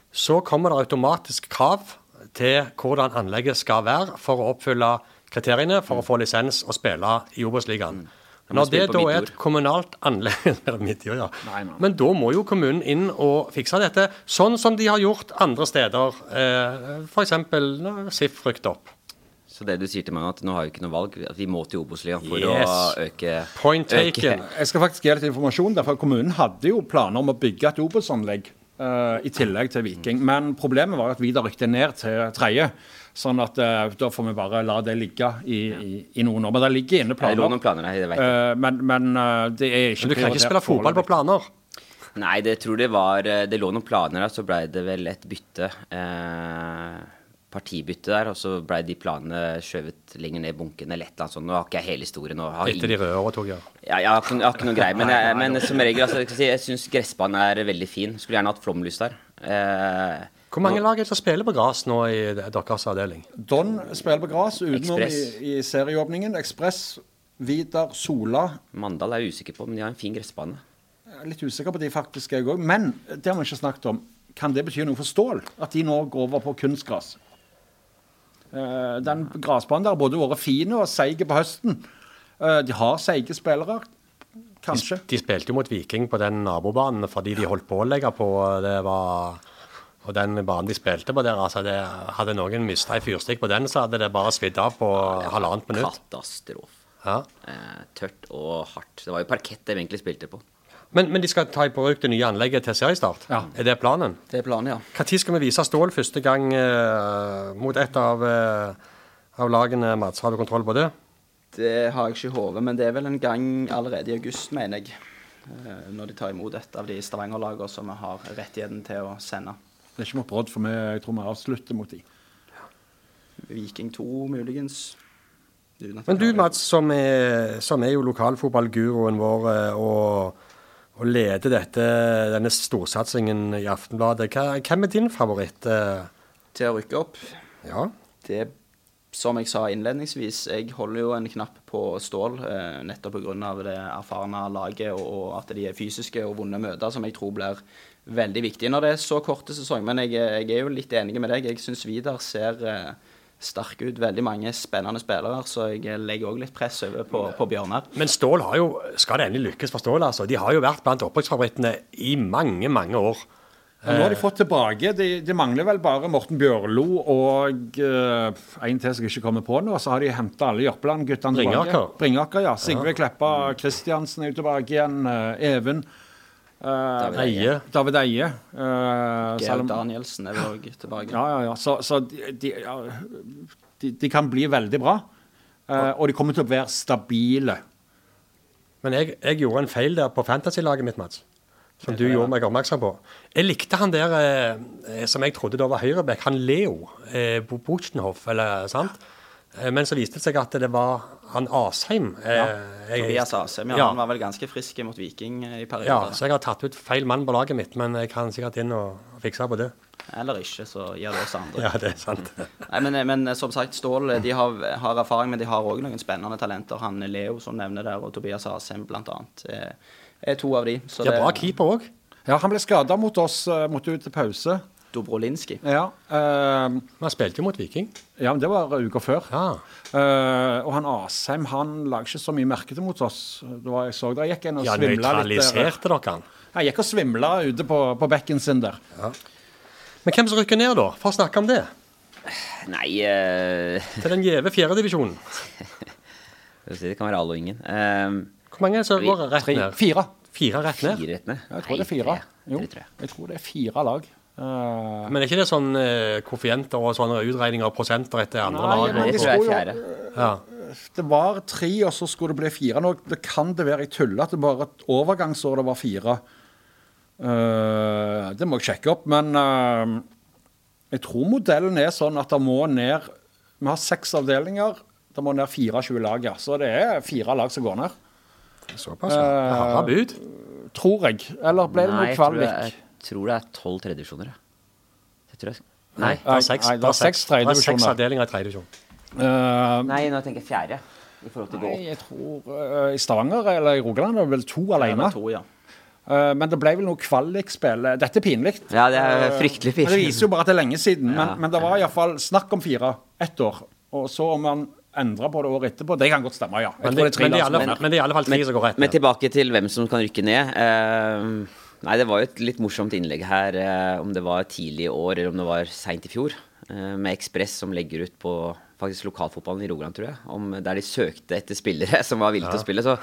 så kommer det automatisk krav til hvordan anlegget skal være for å oppfylle kriteriene for å få lisens og spille i Obos-ligaen. må Når det da er et kommunalt anlegg Midtjord, ja. Nei. Men da må jo kommunen inn og fikse dette, sånn som de har gjort andre steder. Eh, F.eks. SIF rykket opp. Så det du sier til meg, at nå har vi ikke noe valg, at vi må til Obos-ligaen for Yes. å øke Point øke- taken. Jeg skal faktisk gi litt informasjon. derfor Kommunen hadde jo planer om å bygge et Obos-anlegg Uh, i tillegg til Viking. Men problemet var at Vidar rykte ned til tredje. Sånn at uh, da får vi bare la det ligge i, i, i noen år. Men det ligger inne Det planer. noen planer jeg vet. Eh, men men det er ikke Men du kan ikke spille fotball på planer. Nei, det tror det var Det lå noen planer der, så ble det vel et bytte. Eh, partibytte der, og så ble de planene skjøvet lenger ned i bunken eller et eller annet sånt. Nå har ikke jeg hele historien. Og har Etter de røde overtok, ja. Ja, jeg har ikke, jeg har ikke noe greie, men, jeg, men som regel altså, jeg, si, jeg syns gressbanen er veldig fin. Skulle gjerne hatt flomlys der. Eh, Hvor mange lag er det som spiller på gress nå i deres avdeling? Don spiller på gress utenom i, i serieåpningen. Ekspress, Vidar, Sola. Mandal er jeg usikker på, men de har en fin gressbane. Jeg er litt usikker på de faktisk jeg òg. Men det har vi ikke snakket om. Kan det bety noe for Stål? At de nå går over på kunstgress? Eh, den gressbanen der har både vært fin og seig på høsten. Eh, de har seige spillere, kanskje. De spilte jo mot Viking på den nabobanen fordi de holdt på å legge på. Det var og den banen de spilte på der, altså det, hadde noen mista ei fyrstikk på den, så hadde det bare svidd av på halvannet minutt. Katastrofe. Ja. Eh, tørt og hardt. Det var jo parkett de egentlig spilte på. Men, men de skal ta i bruk det nye anlegget til seriestart? Ja. Er det planen? Det er planen, ja. Når skal vi vise Stål første gang eh, mot et av, eh, av lagene? Mats, har du kontroll på det? Det har jeg ikke i hodet, men det er vel en gang allerede i august, mener jeg. eh, Når de tar imot et av de Stavanger-lagene som vi har rettigheten til å sende. Det er ikke mot brodd, for vi, jeg tror vi avslutter mot de. Viking 2, muligens. Men du Mats, som er, som er jo lokalfotballguruen vår eh, og, og leder dette, denne storsatsingen i Aftenbladet, hva, hvem er din favoritt? eh? Til å rykke opp. Ja, Det, som jeg sa innledningsvis, jeg holder jo en knapp på Stål, eh, nettopp pga. det erfarne laget og, og at de er fysiske og vonde møter, som jeg tror blir veldig viktig når det er så korte sesong. Men jeg, jeg er jo litt enig med deg. Jeg syns Vidar ser eh, sterk ut. Veldig mange spennende spillere, så jeg legger òg litt press over på, på Bjørnar. Men Stål har jo, skal det endelig lykkes for Stål, altså, de har jo vært blant opprykksfavorittene i mange, mange år. Og nå har de fått tilbake De, de mangler vel bare Morten Bjørlo og uh, en til som ikke kommer på nå. Så har de henta alle Jørpeland-guttene tilbake. Bringaker. Bringaker, ja. Sigve Kleppa Kristiansen er jo tilbake igjen. Uh, Even. Eh, David Eie. David Eie. eh, Georg Danielsen er vel òg tilbake. Ja, ja, ja. Så, så de, de, ja, de, de kan bli veldig bra. eh, og de kommer til å være stabile. Men jeg, jeg gjorde en feil der på fantasy-laget mitt, Mats. Som du gjorde meg oppmerksom på. Jeg likte han der eh, som jeg trodde da var høyreback, han Leo eh, Buchenhoff, eller sant? Eh, men så viste det seg at det var han Asheim. Eh, jeg- Tobias Asheim, ja, Ja. han var vel ganske frisk mot Viking i perioden. Ja, så jeg har tatt ut feil mann på laget mitt, men jeg kan sikkert inn og fikse på det. Eller ikke, så gjør det oss andre. Ja, det er sant. Nei, men, men eh, som sagt, Stål de har, har erfaring, men de har òg noen spennende talenter. Han Leo som nevner der, og Tobias Asheim blant annet, er, er to av de. Så De har bra keeper òg. Ja, han ble skada mot oss, måtte ut til pause. Dobrolinski. Ja, eh, Han spilte jo mot Viking. ja, men det var uka før. Ja. Uh, og han Asheim han la ikke så mye merke til mot oss. Det var, jeg så det, jeg gikk inn og Ja, svimla litt. Ja, nøytraliserte dere han? Jeg gikk og svimla ute på, på bekken sin der. Men hvem som rykker ned, da? For å snakke om det. Nei uh... Til den gjeve fjerdedivisjonen. Det kan være alle og ingen. Uh, Hvor mange er det som går rett ned? fire. Fire rett ned? fire rett ned? Jeg tror det er Nei, fire. tre. Jo, Tre, tre. jeg tror det er fire lag. Eh, Men er ikke det sånn uh, koeffienter og sånne utregninger og prosenter etter andre Nei, lag? Nei, de det skulle jo- Ja. Det var tre, og så skulle det bli fire. Nå det kan det være jeg tuller at det bare et overgangsår det var fire. Uh, det må jeg sjekke opp, men uh, jeg tror modellen er sånn at det må ned Vi har seks avdelinger. Det må ned 24 lag, ja. Så det er fire lag som går ned. Såpass, ja. Harde bud. Tror jeg. Eller ble det noe jeg tror det kvalik? Tror det er tolv tredjedivisjoner. jeg. Jeg. Nei. Det er seks, det er seks, er avdelinger i tredjedivisjon. Eh, Nei, nå tenker jeg fjerde. I forhold til gå Nei, opp. jeg tror uh, I Stavanger eller i Rogaland er det vel to alene. var to, ja. Eh, men det ble vel noe kvalikspill. Dette er pinlig. Ja, det er fryktelig pinlig. Det viser jo bare at det er lenge siden. Men, Ja. men det var iallfall snakk om fire ett år. Og så om man endra på det året etterpå, det kan godt stemme, ja. Men det, er men, det er i alle fall tre som går rett Men tilbake til hvem som kan rykke ned. Eh, nei, det var jo et litt morsomt innlegg her, eh, om det var tidlig i år eller om det var seint i fjor. eh, med Ekspress som legger ut på faktisk lokalfotballen i Rogaland, tror jeg. Om, der de søkte etter spillere som var villige til å spille. Så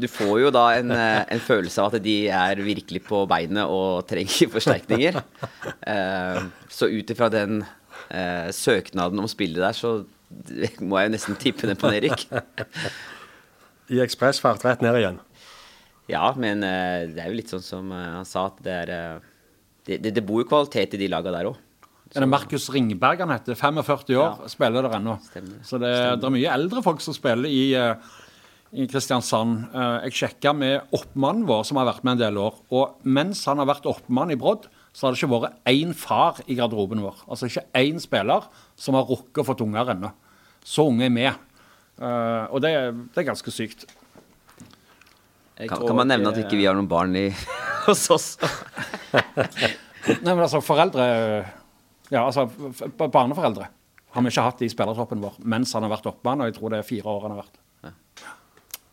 du får jo da en, eh, en følelse av at de er virkelig på beinet og trenger forsterkninger. Eh, så ut ifra den søknaden om spillet der, så må jeg jo nesten tippe den på Erik. I ekspressfart rett ned igjen. Ja, men eh, det er jo litt sånn som eh, han sa, at det er eh, det, det, det bor jo kvalitet i de laga der òg. Er det Markus Ringberg han heter? 45 år, spiller der ennå. Så det, det er mye eldre folk som spiller i, i Kristiansand. Jeg sjekka med oppmannen vår, som har vært med en del år. Og mens han har vært oppmann i Brodd, så har det ikke vært én far i garderoben vår. Altså ikke én spiller som har rukket å få unger ennå. Så unge er med. Og det, det er ganske sykt. Kan, kan man nevne at ikke vi har noen barn i, hos oss? Nei, men altså, foreldre Ja, altså, barneforeldre har vi ikke hatt i spillertroppen vår mens han har vært oppmann, og jeg tror det er fire år han har vært.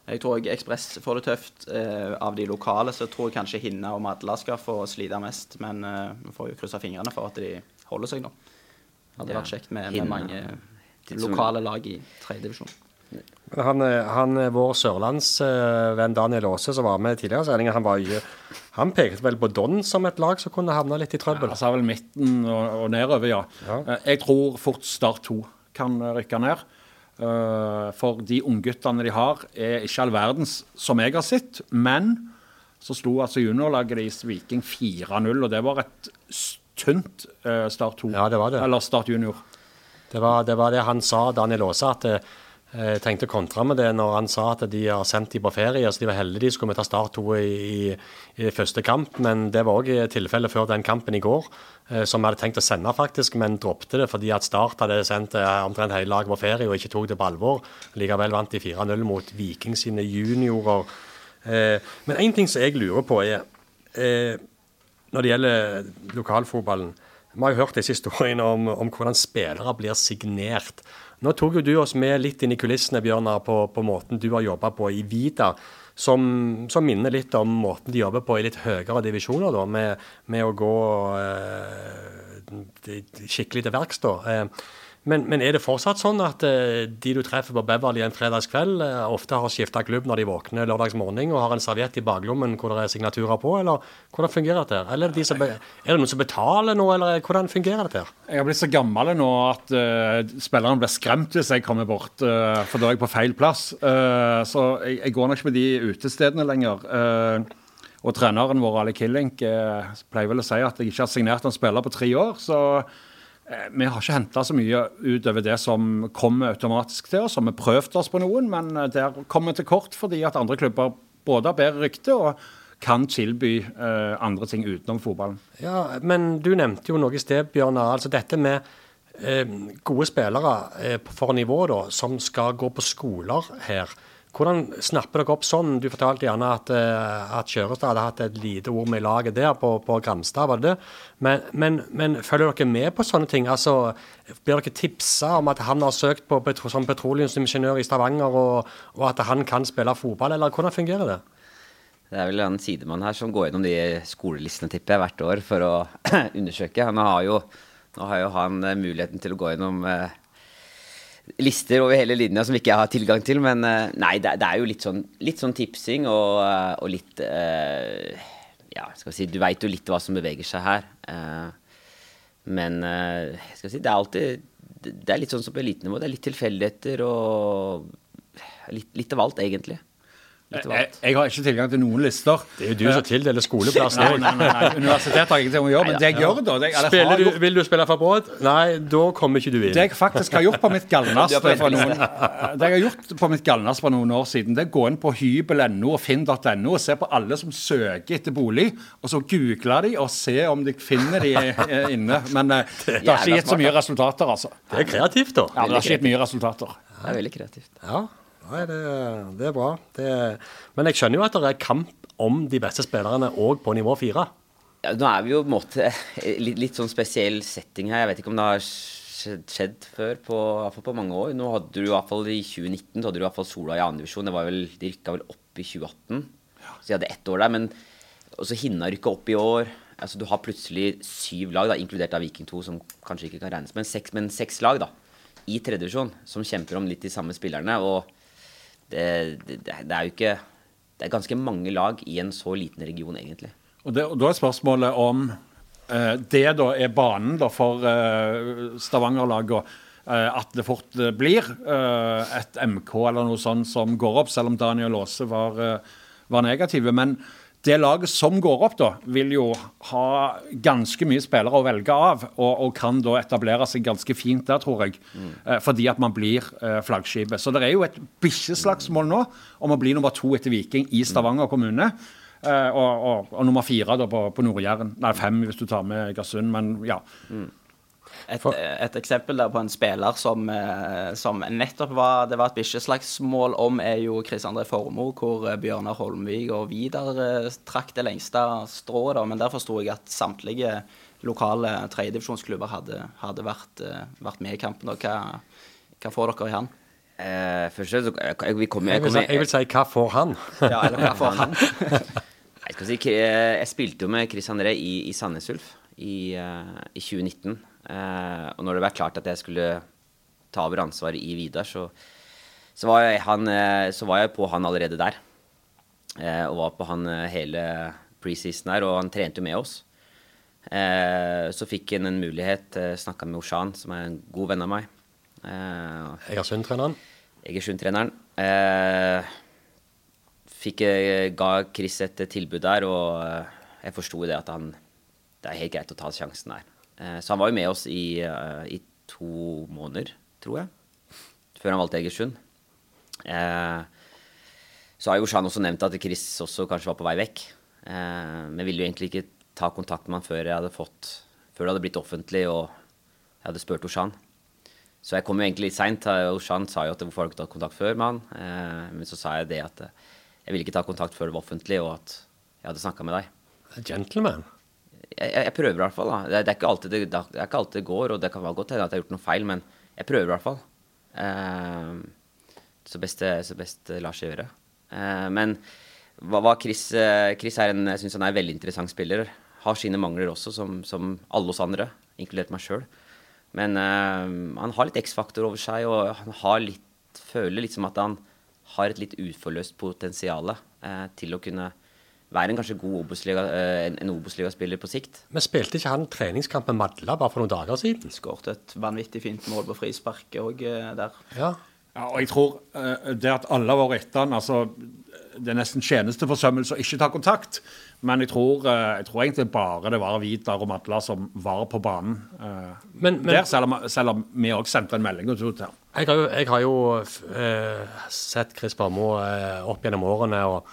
Jeg tror jeg Ekspress får det tøft. Eh, av de lokale så tror jeg kanskje Hinna og Madla skal få slite mest. Men eh, vi får jo krysse fingrene for at de holder seg nå. Hadde Ja, vært kjekt med, med mange lokale lag i tredjedivisjon. Han, eh, han, eh, vår sørlandsvenn Daniel Aase, som var med i tidligere sending, han, var jo, han pekte vel på Don som et lag som kunne havne litt i trøbbel. Han sa vel midten og, og nedover, ja. Ja. Eh, Jeg tror fort Start 2 kan eh, rykke ned. Eh, For de ungguttene de har, er ikke all verdens, som jeg har sett. Men så slo altså juniorlaget deres Viking 4-0, og det var et tynt eh, Start 2. Ja, det var det. Eller Start junior. Det var, det var det han sa, Daniel Aase, at eh, jeg tenkte å kontre med det når han sa at de har sendt dem på ferie, så de var heldige de skulle ta Start 2 i, i, første kamp. Men det var òg tilfellet før den kampen i går, eh, som vi hadde tenkt å sende, faktisk, men droppet det fordi at Start hadde sendt eh, omtrent hele laget på ferie og ikke tok det på alvor. Likevel vant de 4-0 mot Viking sine juniorer. Eh, men én ting som jeg lurer på, er eh, når det gjelder lokalfotballen. Vi har jo hørt disse historiene om, om hvordan spillere blir signert. Nå tok jo du oss med litt inn i kulissene, Bjørnar, på, på måten du har jobba på i Vida. Som, som minner litt om måten de jobber på i litt høyere divisjoner, da, med, med å gå eh, skikkelig til verks. Eh, men, men er det fortsatt sånn at eh, de du treffer på Beverly en fredagskveld, eh, ofte har skifta klubb når de våkner lørdagsmorgen og har en serviett i baklommen hvor det er signaturer på, eller hvordan fungerer dette? Eller er det, de som er det noen som betaler nå, eller hvordan fungerer dette? Jeg har blitt så gammel nå at uh, spillerne blir skremt hvis jeg kommer bort, uh, for da er jeg på feil plass. Uh, så jeg, jeg går nok ikke på de utestedene lenger. Eh, og treneren vår, Ali Killink, eh, pleier vel å si at jeg ikke har signert en spiller på tre år. Så eh, vi har ikke henta så mye utover det som kommer automatisk til oss. Og vi har prøvd oss på noen, men eh, der kommer vi til kort fordi at andre klubber både har bedre rykte og kan tilby uh, andre ting utenom fotballen. Ja, men du nevnte jo noe i sted, Bjørnar. Altså dette med uh, gode spillere uh, for nivå da, som skal gå på skoler her. Hvordan snapper dere opp sånn? Du fortalte gjerne at, eh, at Kjørestad hadde hatt et lite ord med laget der på, på Gramstad, var det det? Men, men, men følger dere med på sånne ting? Altså, Blir dere tipsa om at han har søkt på petro, som petroleumsingeniør i Stavanger, og, og at han kan spille fotball, eller hvordan fungerer det? Det er vel en sidemann her som går gjennom de skolelistene, tipper jeg, hvert år for å undersøke. Han har jo, nå har jo han eh, muligheten til å gå gjennom eh, lister over hele linja som ikke jeg har tilgang til. Men eh, nei, det, det er jo litt sånn, litt sånn tipsing og, eh, og litt uh, Ja, skal vi si, du veit jo litt hva som beveger seg her. Uh, men uh, skal si, det er alltid det er litt sånn som på elitenivå. Det er litt tilfeldigheter og litt, litt av alt, egentlig. Jeg, jeg har ikke tilgang til noen lister. Det er jo du som tildeler skoleplass. Nei, nei, nei, nei. Universitetet har ingenting å gjøre, men det jeg gjør da det, eller har Spiller du, gjort, vil du spille for Brodd? Nei, da kommer ikke du inn. det jeg faktisk har gjort på mitt på for noen, det jeg har gjort på mitt galneste for noen år siden, det er å gå inn på hybel.no og finn.no og se på alle som søker etter bolig, og så google de og se om de finner de eh, inne. Men eh, det har ikke gitt så mye resultater, altså. Det er kreativt, da. Ja, det har ikke gitt mye resultater. Det er veldig kreativt. Ja, Nei, det, det er bra. Det, men jeg skjønner jo at det er kamp om de beste spillerne òg på nivå fire. Ja, nå er vi jo på en måte litt, litt sånn spesiell setting her. Jeg vet ikke om det har skjedd, før på, i hvert fall på mange år. Nå hadde du i hvert fall i 2019 så hadde du i hvert fall Sola i andredivisjon. divisjon. Det var vel, De rykka vel opp i 2018, så de hadde ett år der. Men også Hinna rykka opp i år. Altså Du har plutselig syv lag, da, inkludert av Viking 2, som kanskje ikke kan regnes med, seks, men seks lag da, i tredjedivisjon som kjemper om litt de samme spillerne. og det, det, det er jo ikke Det er ganske mange lag i en så liten region, egentlig. Og, det, og Da er spørsmålet om eh, det da er banen da for eh, Stavanger-laget. Eh, at det fort eh, blir eh, et MK eller noe sånt som går opp, selv om Daniel Aase var, eh, var negative. Men det laget som går opp, da, vil jo ha ganske mye spillere å velge av, og, og kan da etablere seg ganske fint der, tror jeg. Eh, fordi at man blir eh, flaggskipet. Så det er jo et bikkjeslagsmål nå om å bli nummer to etter Viking i Stavanger kommune. Eh, og, og, og nummer fire da på, på Nord-Jæren. Nei, fem hvis du tar med Egersund, men ja. Et, et eksempel der på en spiller som, eh, som nettopp var Det var et bikkjeslagsmål om, er jo Chris André Formoe, hvor eh, Bjørnar Holmvik og Vidar eh, trakk det lengste strået. da, Men der forsto jeg at samtlige lokale tredjedivisjonsklubber hadde, hadde vært, vært med i kampen. Og hva, hva får dere i han? Eh, først og fremst, jeg, vi kommer, Jeg jeg vil, si, kommer, jeg vil si hva får han? Ja, eller hva får han? Jeg, skal si, jeg spilte jo med Chris André i, i Sandnes Ulf i, i 2019. Eh, og når det ble klart at jeg skulle ta over ansvaret i Vidar, så, så, var jeg, han, eh, så var jeg på han allerede der. Eh, og var på han eh, hele preseason her, og han trente jo med oss. Eh, så fikk han en mulighet, eh, snakka med Oshan, som er en god venn av meg. Eh, Egersund-treneren. Egersund-treneren. Eh, fikk, eh, ga Chris et tilbud der, og jeg forsto det at han Det er helt greit å ta sjansen der. Eh, så han var jo med oss i, eh, i to måneder, tror jeg, før han valgte Egersund. Eh, så har jo Shan også nevnt at Chris også kanskje var på vei vekk. Men ville jo egentlig ikke ta kontakt med han før jeg hadde fått Før det hadde blitt offentlig og jeg hadde spurt Oshan. Så jeg kom jo egentlig litt seint. Oshan sa jo at hvorfor har du ikke tatt kontakt før med han? Men så sa jeg det at jeg ville ikke ta kontakt før det var offentlig, og at jeg hadde snakka med deg. Gentleman. Jeg, jeg, prøver i hvert fall. da. Det, det, er det, det er ikke alltid det går, og det kan være godt hende at jeg har gjort noe feil, men jeg prøver i hvert fall. Eh, så best så lar seg gjøre. Eh, men hva, hva Chris, eh, Chris er en, jeg syns han er en veldig interessant spiller. Har sine mangler også, som, som alle oss andre, inkludert meg sjøl. Men han har litt X-faktor over seg, og han litt, føler litt som at han har et litt uforløst potensial til å kunne være en kanskje god Obos-liga, eh, en, Obos-ligaspiller på sikt. Men spilte ikke han treningskamp med Madla bare for noen dager siden? Skåret et vanvittig fint mål på frisparket òg der. Ja. Ja, og jeg tror eh, det at alle har vært etter han, altså Det er nesten tjenesteforsømmelse å ikke ta kontakt. Men jeg tror, eh, jeg tror egentlig bare det var Vidar og Madla som var på banen. eh, Men- men- der, selv om, selv om vi òg sendte en melding Og til ham. Jeg har jo, jeg har jo eh, sett Chris Barmo eh, opp gjennom årene. og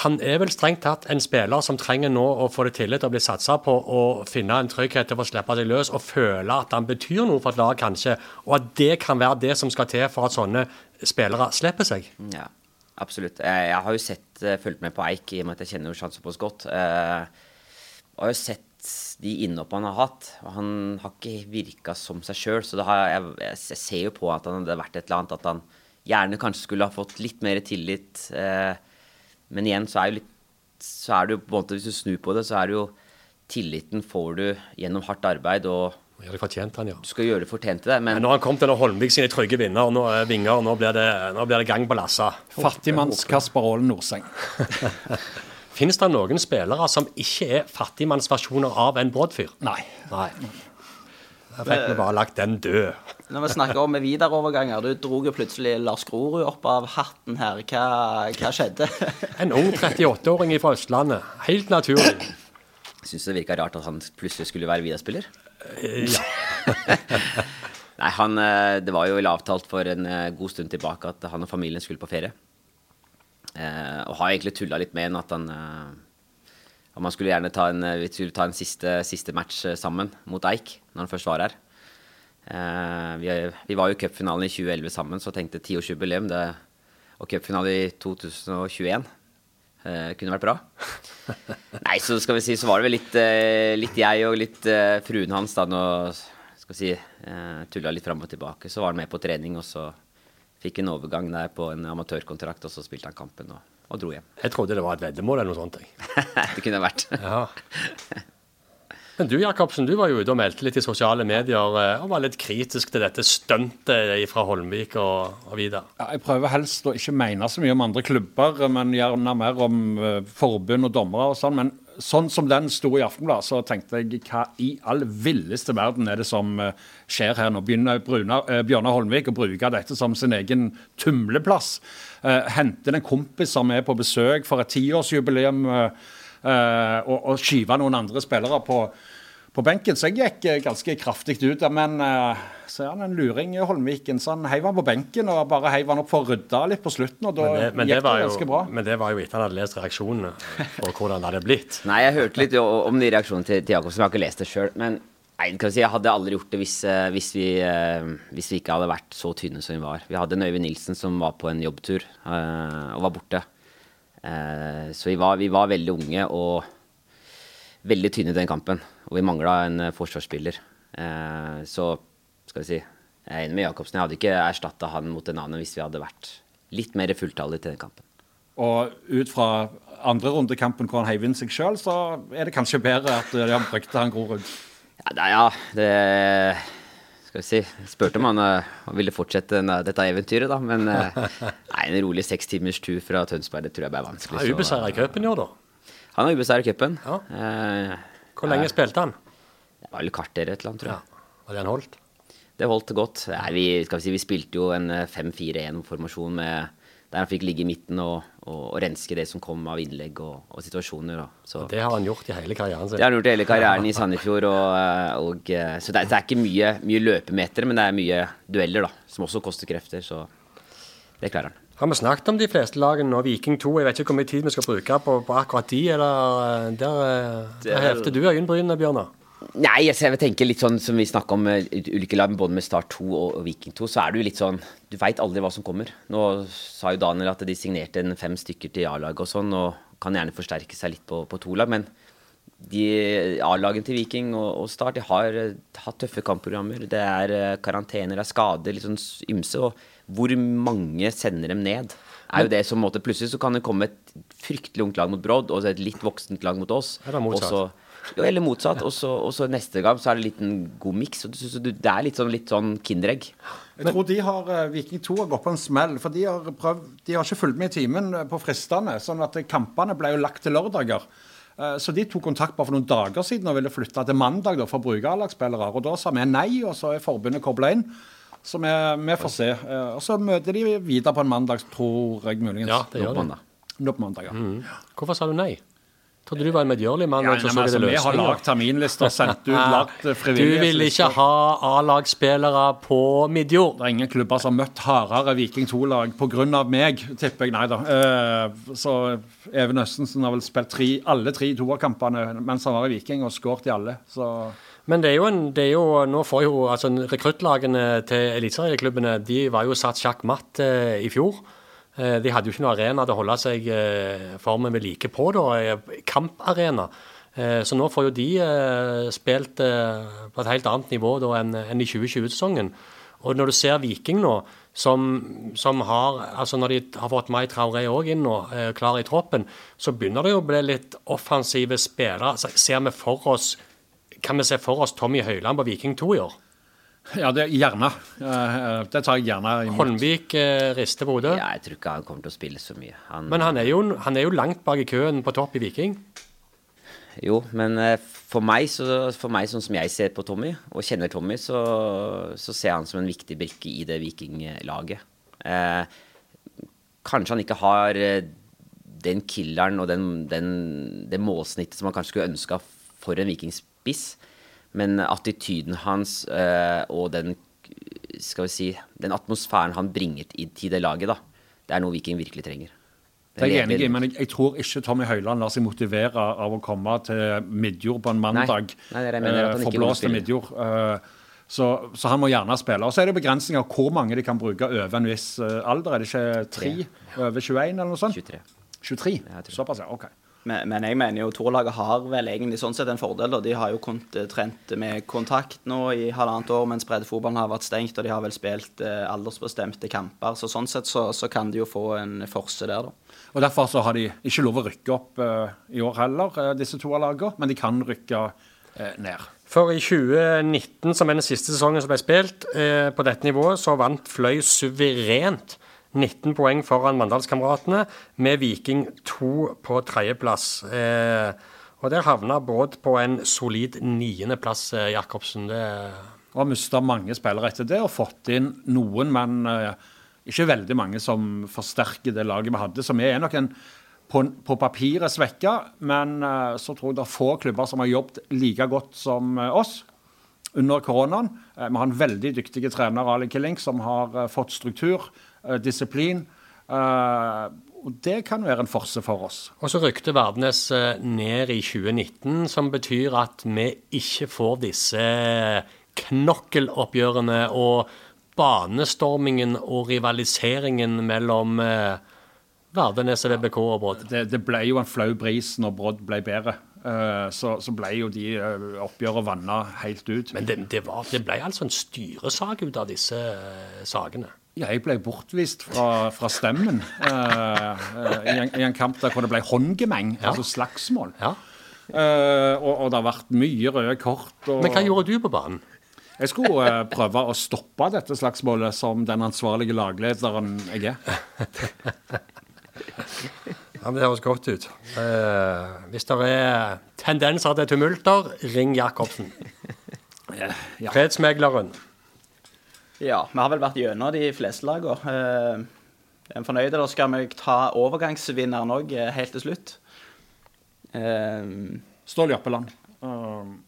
Han er vel strengt tatt en spiller som trenger nå å få det tillit og bli satsa på og finne en trygghet til å slippe seg løs og føle at han betyr noe for et lag, kanskje. Og at det kan være det som skal til for at sånne spillere slipper seg. Ja, absolutt. Jeg, jeg har jo sett, eh, fulgt med på Eik i og med at jeg kjenner jo Shan såpass godt. Jeg og har jo sett de innhoppene han har hatt. og Han har ikke virka som seg sjøl. Så har, jeg, jeg, jeg ser jo på at han hadde vært et eller annet at han gjerne kanskje skulle ha fått litt mer tillit. Eh, men igjen så er jo litt så er det jo på en måte, Hvis du snur på det, så er det jo Tilliten får du gjennom hardt arbeid, og Ja, det han, ja. du skal gjøre det fortjent til det. Men Men har han kommet til Holmvik sine trygge vinner, nå, vinger, nå blir, det, nå blir det gang på Lassa. Fattigmanns Kasper Aalen Norseng. Finnes det noen spillere som ikke er fattigmannsversjoner av en Brodd-fyr? Nei. Nei. Da fikk vi bare lagt den død. Når vi snakker om videreoverganger, du dro jo plutselig Lars Grorud opp av hatten her. Hva, hva skjedde? En ung 38-åring fra Østlandet. Helt naturlig. syns det virka rart at han plutselig skulle være Vida-spiller. Ja. Nei, han, eh, Det var jo vel avtalt for en eh, god stund tilbake at han og familien skulle på ferie. Eh, og har egentlig tulla litt med han at han At man skulle gjerne ta en, eh, vi skulle ta en siste, siste match eh, sammen mot Eik når han først var her. Eh, vi, vi var jo i cupfinalen i 2011 sammen, så tenkte tiårsjubileum det, og cupfinale i 2021 eh, kunne vært bra. Nei, så skal vi si, så var det vel litt, eh, litt jeg og litt eh, fruen hans da nå skal vi si, tulla litt fram og tilbake. Så var han med på trening, og så fikk en overgang der på en amatørkontrakt, og så spilte han kampen og, og dro hjem. Jeg trodde det var et veddemål eller noe sånt. Jeg. det kunne vært. Ja. Men du Jacobsen, du var jo ute og meldte litt i sosiale medier eh, og var litt kritisk til dette stuntet fra Holmvik og, og Vidar. Ja, jeg prøver helst å ikke mene så mye om andre klubber, men gjerne mer om eh, forbund og dommere og sånn. Men sånn som den sto i Aftenbladet, så tenkte jeg hva i all villeste verden er det som eh, skjer her nå? Begynner eh, Bjørnar Holmvik å bruke dette som sin egen tumleplass? Eh, henter en kompis som er på besøk for et tiårsjubileum, og, og skyve noen andre spillere på på benken, så jeg gikk eh, ganske kraftig ut. der, Men uh, så er han en luring, i Holmviken. Så han heiv han på benken og bare heiv han opp for å rydde litt på slutten. og da Men det, men gikk det det ganske jo, bra. men det var jo etter han hadde lest reaksjonene på hvordan det hadde blitt. Nei, jeg hørte litt om de reaksjonene til, til Jakobsen. Jeg har ikke lest det sjøl. Men nei, si, jeg hadde aldri gjort det hvis, eh, hvis, vi, eh, hvis vi ikke hadde vært så tynne som vi var. Vi hadde en Øyvind Nilsen som var på en jobbtur eh, og var borte. Eh, så vi var, vi var veldig unge og veldig tynne i den kampen. Og vi mangla en eh, forsvarsspiller. Eh, så skal vi si Jeg er enig med Jacobsen. Jeg hadde ikke erstatta han mot en annen hvis vi hadde vært litt mer fulltallige til den kampen. Og ut fra andre rundekampen hvor han heiv inn seg sjøl, så er det kanskje bedre at de har brukt han Grorud. Ja, det, ja, det Skal vi si Spurte om han, uh, ville fortsette denne- dette eventyret, da. Men uh, nei, en rolig seks timers tur fra Tønsberg, det tror jeg ble vanskelig. Han er ubeseira i cupen i år, da. Han har ubeseiret i cupen. Ja. Eh, Hvor lenge spilte han? det var vel kvarter et eller annet, tror Ja. jeg. Var det han holdt? Det holdt godt. Nei, vi, skal vi, si, vi spilte jo en eh, 5-4-1-formasjon der han fikk ligge i midten og, og, og renske det som kom av innlegg og, og situasjoner. Og Så Det har han gjort i hele karrieren sin. det har han gjort i hele karrieren i Sandefjord. Eh, så det er, det er ikke mye, mye løpemeter, men det er mye dueller, da, som også koster krefter. Så det klarer han. Har vi snakket om de fleste lagene og Viking 2? Jeg vet ikke hvor mye tid vi skal bruke på, på akkurat de. Eller eh, der, eh, der hefter du øyenbrynene, Bjørnar. Nei, altså, jeg vil tenke litt sånn som vi snakker om eh, ulike lag, både med Start 2 og, Viking 2, så er det jo litt sånn Du veit aldri hva som kommer. Nå sa jo Daniel at de signerte en fem stykker til A-laget og sånn, og kan gjerne forsterke seg litt på, på to lag, men A-lagene til Viking og, og Start de har hatt tøffe kampprogrammer. Det er karantener, det er skader, litt sånn ymse. Og hvor mange sender dem ned? Er jo det som måte, Plutselig så kan det komme et fryktelig ungt lag mot Brodd og et litt voksent lag mot oss. Eller motsatt. Jo, eller motsatt. Og så, og så neste gang så er det litt en god miks. Det er litt sånn, litt sånn Kinderegg. Jeg tror de har, eh, Viking 2 har gått på en smell. For de har, prøvd, de har ikke fulgt med i timen eh, på fristene. sånn at eh, kampene ble jo lagt til lørdager. Så de tok kontakt bare for noen dager siden og ville flytte til mandag da, for å bruke A-lagsspillere. Og da sa vi nei, og så er forbundet kobla inn. Så vi, vi får se. Eh, Og så møter de videre på en mandag, tror jeg muligens. Ja, det gjør mandag. Nå på mandag, ja. Hvorfor sa du nei? Trodde du var en medgjørlig mann. Ja, så nei, så men, altså, vi har lagd terminlister, sendt ut, lagt eh, Du vil ikke ha A-lagsspillere på Midjord. Det er ingen klubber som har møtt hardere Viking 2-lag pga. meg, tipper jeg. Nei da. Eh, så Even Østensen har vel spilt tre, alle tre toerkampene mens han var i Viking, og skåret i alle. Så Men det er jo en, det er jo, nå får jo altså Rekruttlagene til eliteserieklubbene de var jo satt sjakk matt eh, i fjor. Eh, de hadde jo ikke noen arena til å holde seg eh, formen ved like på, da, eh, kamparena. Så nå får jo de spilt på et helt annet nivå da, enn i 2020-sesongen. Og når du ser Viking nå, som, som har altså Når de har fått Mai Traoré òg inn nå, klar i troppen, så begynner det jo å bli litt offensive spillere. Altså, ser vi for oss kan vi se for oss Tommy Høiland på Viking 2 i år? ja, det gjerne. Eh, det tar jeg gjerne imot. Holmvik eh, rister på hodet. Ja, jeg tror ikke han kommer til å spille så mye. Han, Men han er, jo, han er jo langt bak i køen på topp i Viking. Jo, men eh, for meg, så, for meg, sånn som jeg ser på Tommy, og kjenner Tommy, så, så ser jeg han som en viktig brikke i det vikinglaget. Eh, kanskje han ikke har eh, den killeren og den, den, det målsnittet som han kanskje skulle ønska for en vikingspiss, men attityden hans eh, og den skal vi si, den atmosfæren han bringer i- til det laget, da, det er noe Viking virkelig trenger. Det er jeg enig i, men jeg, jeg tror ikke Tommy Høiland lar seg motivere av å komme til Midjord på en mandag. Nei, eh, ikke Forblåste. Midjord. Uh, så, så han må gjerne spille. Og så er det begrensninger hvor mange de kan bruke over en viss eh, alder. Er det ikke tre over 21 eller noe sånt? 23. 23? Ja. Såpass, ja. OK. Men, men jeg mener jo Torlaget har vel egentlig sånn sett en fordel. og De har jo kont eh, trent med kontakt nå i halvannet år mens breddefotballen har vært stengt, og de har vel spilt eh, aldersbestemte kamper. Så sånn sett så, så kan de jo få en forse der, da. Og Derfor så har de ikke lov å rykke opp eh, i år heller, eh, disse to lagene, men de kan rykke eh, ned. For i 2019, som er den siste sesongen som ble spilt eh, på dette nivået, så vant Fløy suverent 19 poeng foran Mandalskameratene, med Viking 2 på tredjeplass. Eh, Og der havna Brodd på en solid niendeplass, eh, Jacobsen. Det Og har mista mange spillere etter det, og fått inn noen, men eh, ikke veldig mange som forsterker det laget vi hadde. Så vi er nok en på, på papiret svekka, men eh, så tror jeg det er få klubber som har jobbet like godt som eh, oss under koronaen. Eh, vi har en veldig dyktig trener, Ali Killing, som har eh, fått struktur, eh, disiplin. og det kan være en forse for oss. Og så rykte Vardnes eh, ned i 2019, som betyr at vi ikke får disse knokkeloppgjørene og banestormingen og rivaliseringen mellom Verdenes, VBK og Brodd. det, det ble jo en flau bris når Brodd ble bedre. Eh, så, så ble jo de oppgjøret oppgjørene vanna helt ut. Men det, det, var, det ble altså en styresak ut av disse uh, sakene. Jeg ble bortvist fra, fra stemmen uh, eh, i, en, i en kamp der hvor det ble håndgemeng, Ja. altså slagsmål. Ja. Uh, og, og det har vært mye røde kort. Og Men hva gjorde du på banen? Jeg skulle uh, prøve å stoppe dette slagsmålet som den ansvarlige laglederen jeg er. Ja, men Det høres godt ut. Uh, hvis det er tendenser til tumulter, ring Jacobsen. Ja. Fredsmegleren. Ja, vi har vel vært gjennom de fleste lagene. Uh, er en fornøyd, eller skal vi ta overgangsvinneren òg helt til slutt? Uh, Ståle Jørpeland. Um,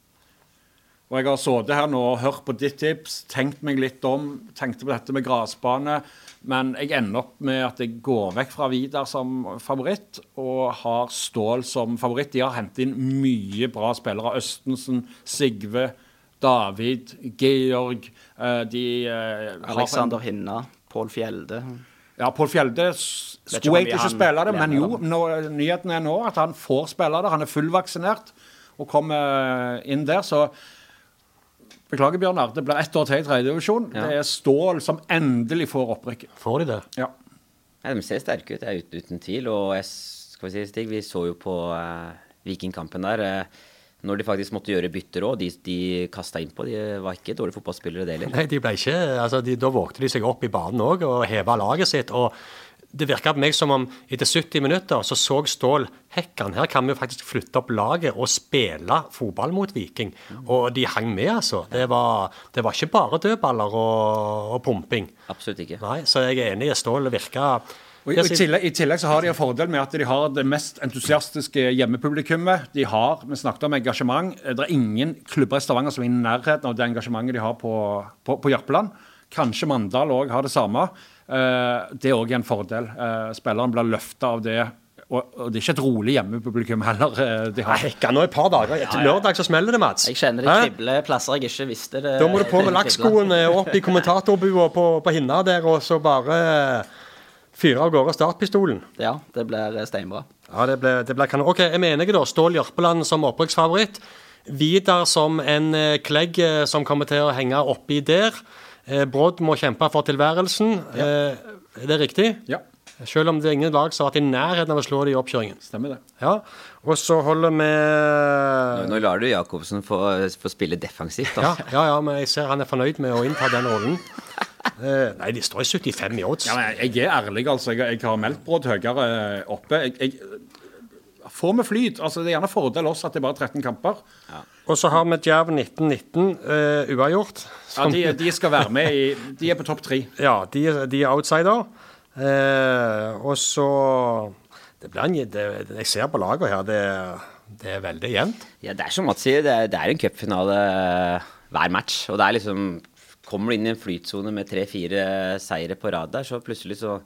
og jeg har sittet her nå og hørt på ditt tips, tenkt meg litt om, tenkte på dette med gressbane, men jeg ender opp med at jeg går vekk fra Vidar som favoritt og har Stål som favoritt. De har hentet inn mye bra spillere. Østensen, Sigve, David, Georg. eh, De eh, har en- Alexander Hinna, Pål Fjelde. ja, Pål Fjelde skulle egentlig ikke spille det, men jo, nå, nyheten er nå at han får spille det. Han er fullvaksinert og kommer inn der. Så beklager, Bjørnar. Det blir ett år til i tredjedivisjon. Ja. Det er Stål som endelig får opprykket. Får de det? Ja. Nei, de ser sterke ut, det er ut, uten tvil. Og jeg, skal vi si, Stig, vi så jo på eh, Vikingkampen der. Eh, når de faktisk måtte gjøre bytter òg, de, de kasta innpå. De var ikke dårlige fotballspillere, det heller. Nei, de ble ikke, altså de, Da vågte de seg opp i banen òg og heva laget sitt. og Det virka på meg som om etter 70 minutter så så Stål hekken. her kan vi jo faktisk flytte opp laget og spille fotball mot Viking. Og de hang med, altså. Det var, det var ikke bare dødballer og, og pumping. Absolutt ikke. Nei, Så jeg er enig. Stål virka Og i, og i, tillegg, I tillegg så har de en fordel med at de har det mest entusiastiske hjemmepublikummet. De har, Vi snakket om engasjement. Det er ingen klubber i Stavanger som er i nærheten av det engasjementet de har på, på, på Jørpeland. Kanskje Mandal òg har det samme. Eh, det er òg en fordel. Eh, spilleren blir løfta av det. Og, det er ikke et rolig hjemmepublikum heller. eh, de har. Hekkan nå et par dager. Etter lørdag så smeller det, Mats. Jeg kjenner det kribler plasser jeg ikke visste det. Da må du på med lakkskoene opp i kommentatorbua på, på hinna der, og så bare fyre av gårde startpistolen. Ja, det blir steinbra. Ja, det ble, det ble kanon. Ok, jeg mener ikke da. Stål Jørpeland som opprykksfavoritt. Vidar som en klegg som kommer til å henge oppi der. Eh, Brodd må kjempe for tilværelsen. Ja. er det riktig? Ja, Selv om det er ingen lag som har vært i nærheten av å slå det i oppkjøringen. stemmer det. Ja, Og så holder vi Nå, nå lar du Jacobsen få, få spille defensivt. ja, ja, ja, men jeg ser han er fornøyd med å innta den rollen. Eh, nei, de står i 75 i odds. Ja, men jeg, er ærlig, altså. Jeg, jeg har meldt Brodd høyere eh, oppe. Jeg, jeg, får vi flyt? Altså, det er gjerne fordel oss at det er bare 13 kamper. Og så har vi Djerv 1919 eh, uavgjort. Ja, de, de skal være med i De er på topp tre. Ja, de, de er outsider. Uh, og så det blir en, det, Jeg ser på laget her, det, det er veldig jevnt. Ja, det er som Mats sier, det er, det er en cupfinale hver match. Og det er liksom Kommer du inn i en flytsone med tre-fire seire på rad der, så plutselig så,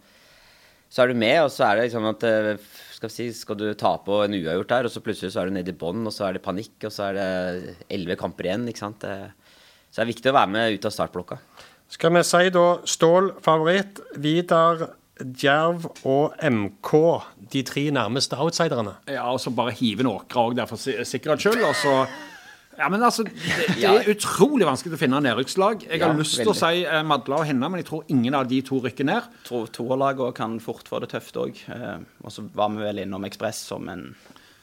så er du med, og så er det liksom at eh, skal, vi si, skal du tape og en uavgjort der, og så plutselig så er du nede i bånn, og så er det panikk, og så er det elleve kamper igjen. ikke sant? Det, så det er viktig å være med ut av startblokka. Skal vi si da Stål favoritt, Vidar, Djerv og MK, de tre nærmeste outsiderne. Ja, og så bare hive en åkre òg der for sikkerhets skyld. Og så Ja, men altså, det, det er utrolig vanskelig å finne nedrykkslag. Jeg har Ja, lyst til å si eh, Madla og Hinna, men jeg tror ingen av de to rykker ned. Tror Toerlagene kan fort få det tøft òg. Eh, og så var vi vel innom Ekspress som en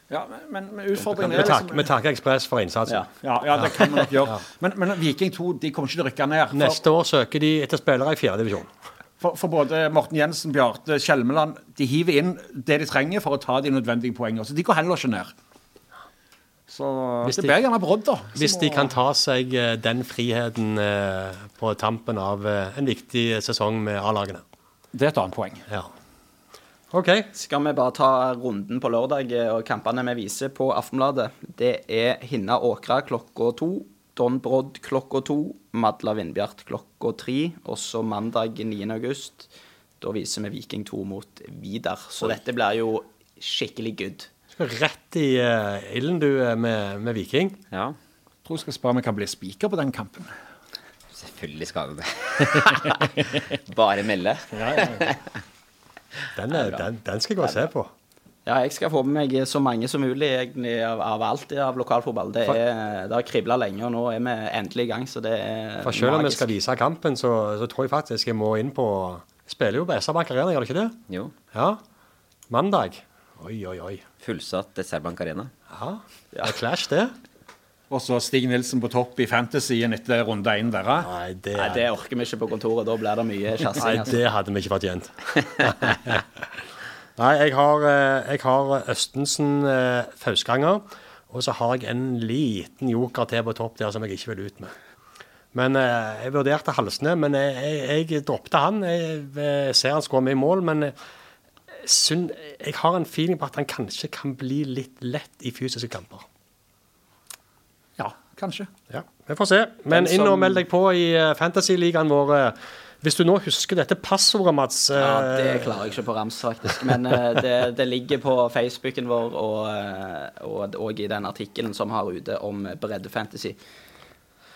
Ja, men, men, men utfordringen er liksom vi takker Ekspress for innsatsen. Ja. ja, ja, det kan vi nok gjøre. Men, men Viking 2 de kommer ikke til å rykke ned. For, Neste år søker de etter spillere i fjerdedivisjon. for, for både Morten Jensen, Bjarte, Skjelmeland De hiver inn det de trenger for å ta de nødvendige poengene. Så de går heller ikke ned. Så Hvis det de- blir gjerne brodd, da. Hvis de kan ta seg eh, den friheten eh, på tampen av eh, en viktig sesong med A-lagene. Det er et annet poeng. Ja. OK. Skal vi bare ta runden på lørdag eh, og kampene vi viser på Aftenbladet? Det er Hinna Åkra klokka to. Don Brodd klokka to. Madla Vindbjart klokka tre. Også mandag 9. august. Da viser vi Viking 2 mot Vidar. Så dette blir jo skikkelig good. Rett i uh, ilden, du, er med, med Viking. Ja, Jeg tror jeg skal spørre om jeg kan bli spiker på den kampen. selvfølgelig skal du det. Bare melde. Den, er, den, den skal jeg gå og se på. Ja, jeg skal få med meg så mange som mulig egentlig, av, av alt av lokalfotball. Det, er, det har kribla lenge, og nå er vi endelig i gang, så det er For selv om vi skal vise kampen, så, så tror jeg faktisk jeg må inn på Spiller jo på SR-Bank Arena, gjør det ikke det? Jo. Ja. Mandag. Oi, oi, oi. Fullsatt SR-Bank Arena. Ja. Det er clash, det. Og så Stig Nilsen på topp i Fantasyen etter runde én der. eh. Nei, det, Nei, det orker vi ikke på kontoret. Da blir det mye Nei. Altså. det hadde vi ikke fortjent. Nei, jeg har, eh, jeg har Østensen eh, Fauskanger, og så har jeg en liten joker til på topp der som jeg ikke vil ut med. Men eh, Jeg vurderte Halsne, men jeg, jeg, jeg droppet han. Jeg, eh, ser han skårer mye mål, men eh, synd, jeg har en feeling på at han kanskje kan bli litt lett i fysiske kamper. Ja, kanskje. Ja, Vi får se. Men som... inn og meld deg på i eh, Fantasy-ligaen vår. eh, Hvis du nå husker dette passordet, Mats. eh, Ja, det klarer jeg ikke på rams, faktisk. Men eh, det, det ligger på Facebooken vår og, eh, og, og i den artikkelen som har ute om breddefantasy.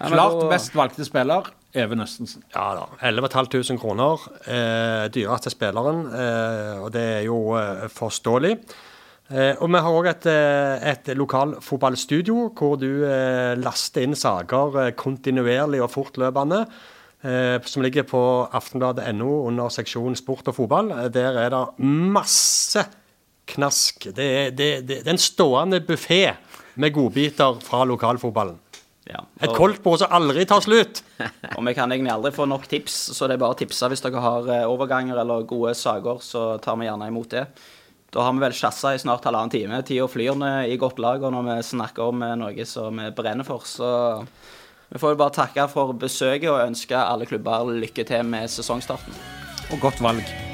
Ja, Klart best valgte spiller, Even Østensen. Ja da. 11 500 kroner. Eh, dyreste spilleren. Eh, og det er jo eh, forståelig. Eh, og vi har òg et, eh, et lokalfotballstudio hvor du eh, laster inn saker kontinuerlig og fortløpende. Som ligger på aftenbladet.no under seksjon sport og fotball. Der er det masse knask. Det det, det, det er en stående buffé med godbiter fra lokalfotballen. Ja, Et koldtbord som aldri tar slutt. Og vi kan egentlig aldri få nok tips, så det er bare å tipse hvis dere har eh, overganger eller gode saker, så tar vi gjerne imot det. Da har vi vel sjassa i snart halvannen time. Tida flyr i godt lag, og når vi snakker om eh, noe som vi brenner for, så vi får jo bare takke for besøket og ønske alle klubber lykke til med sesongstarten. Og godt valg.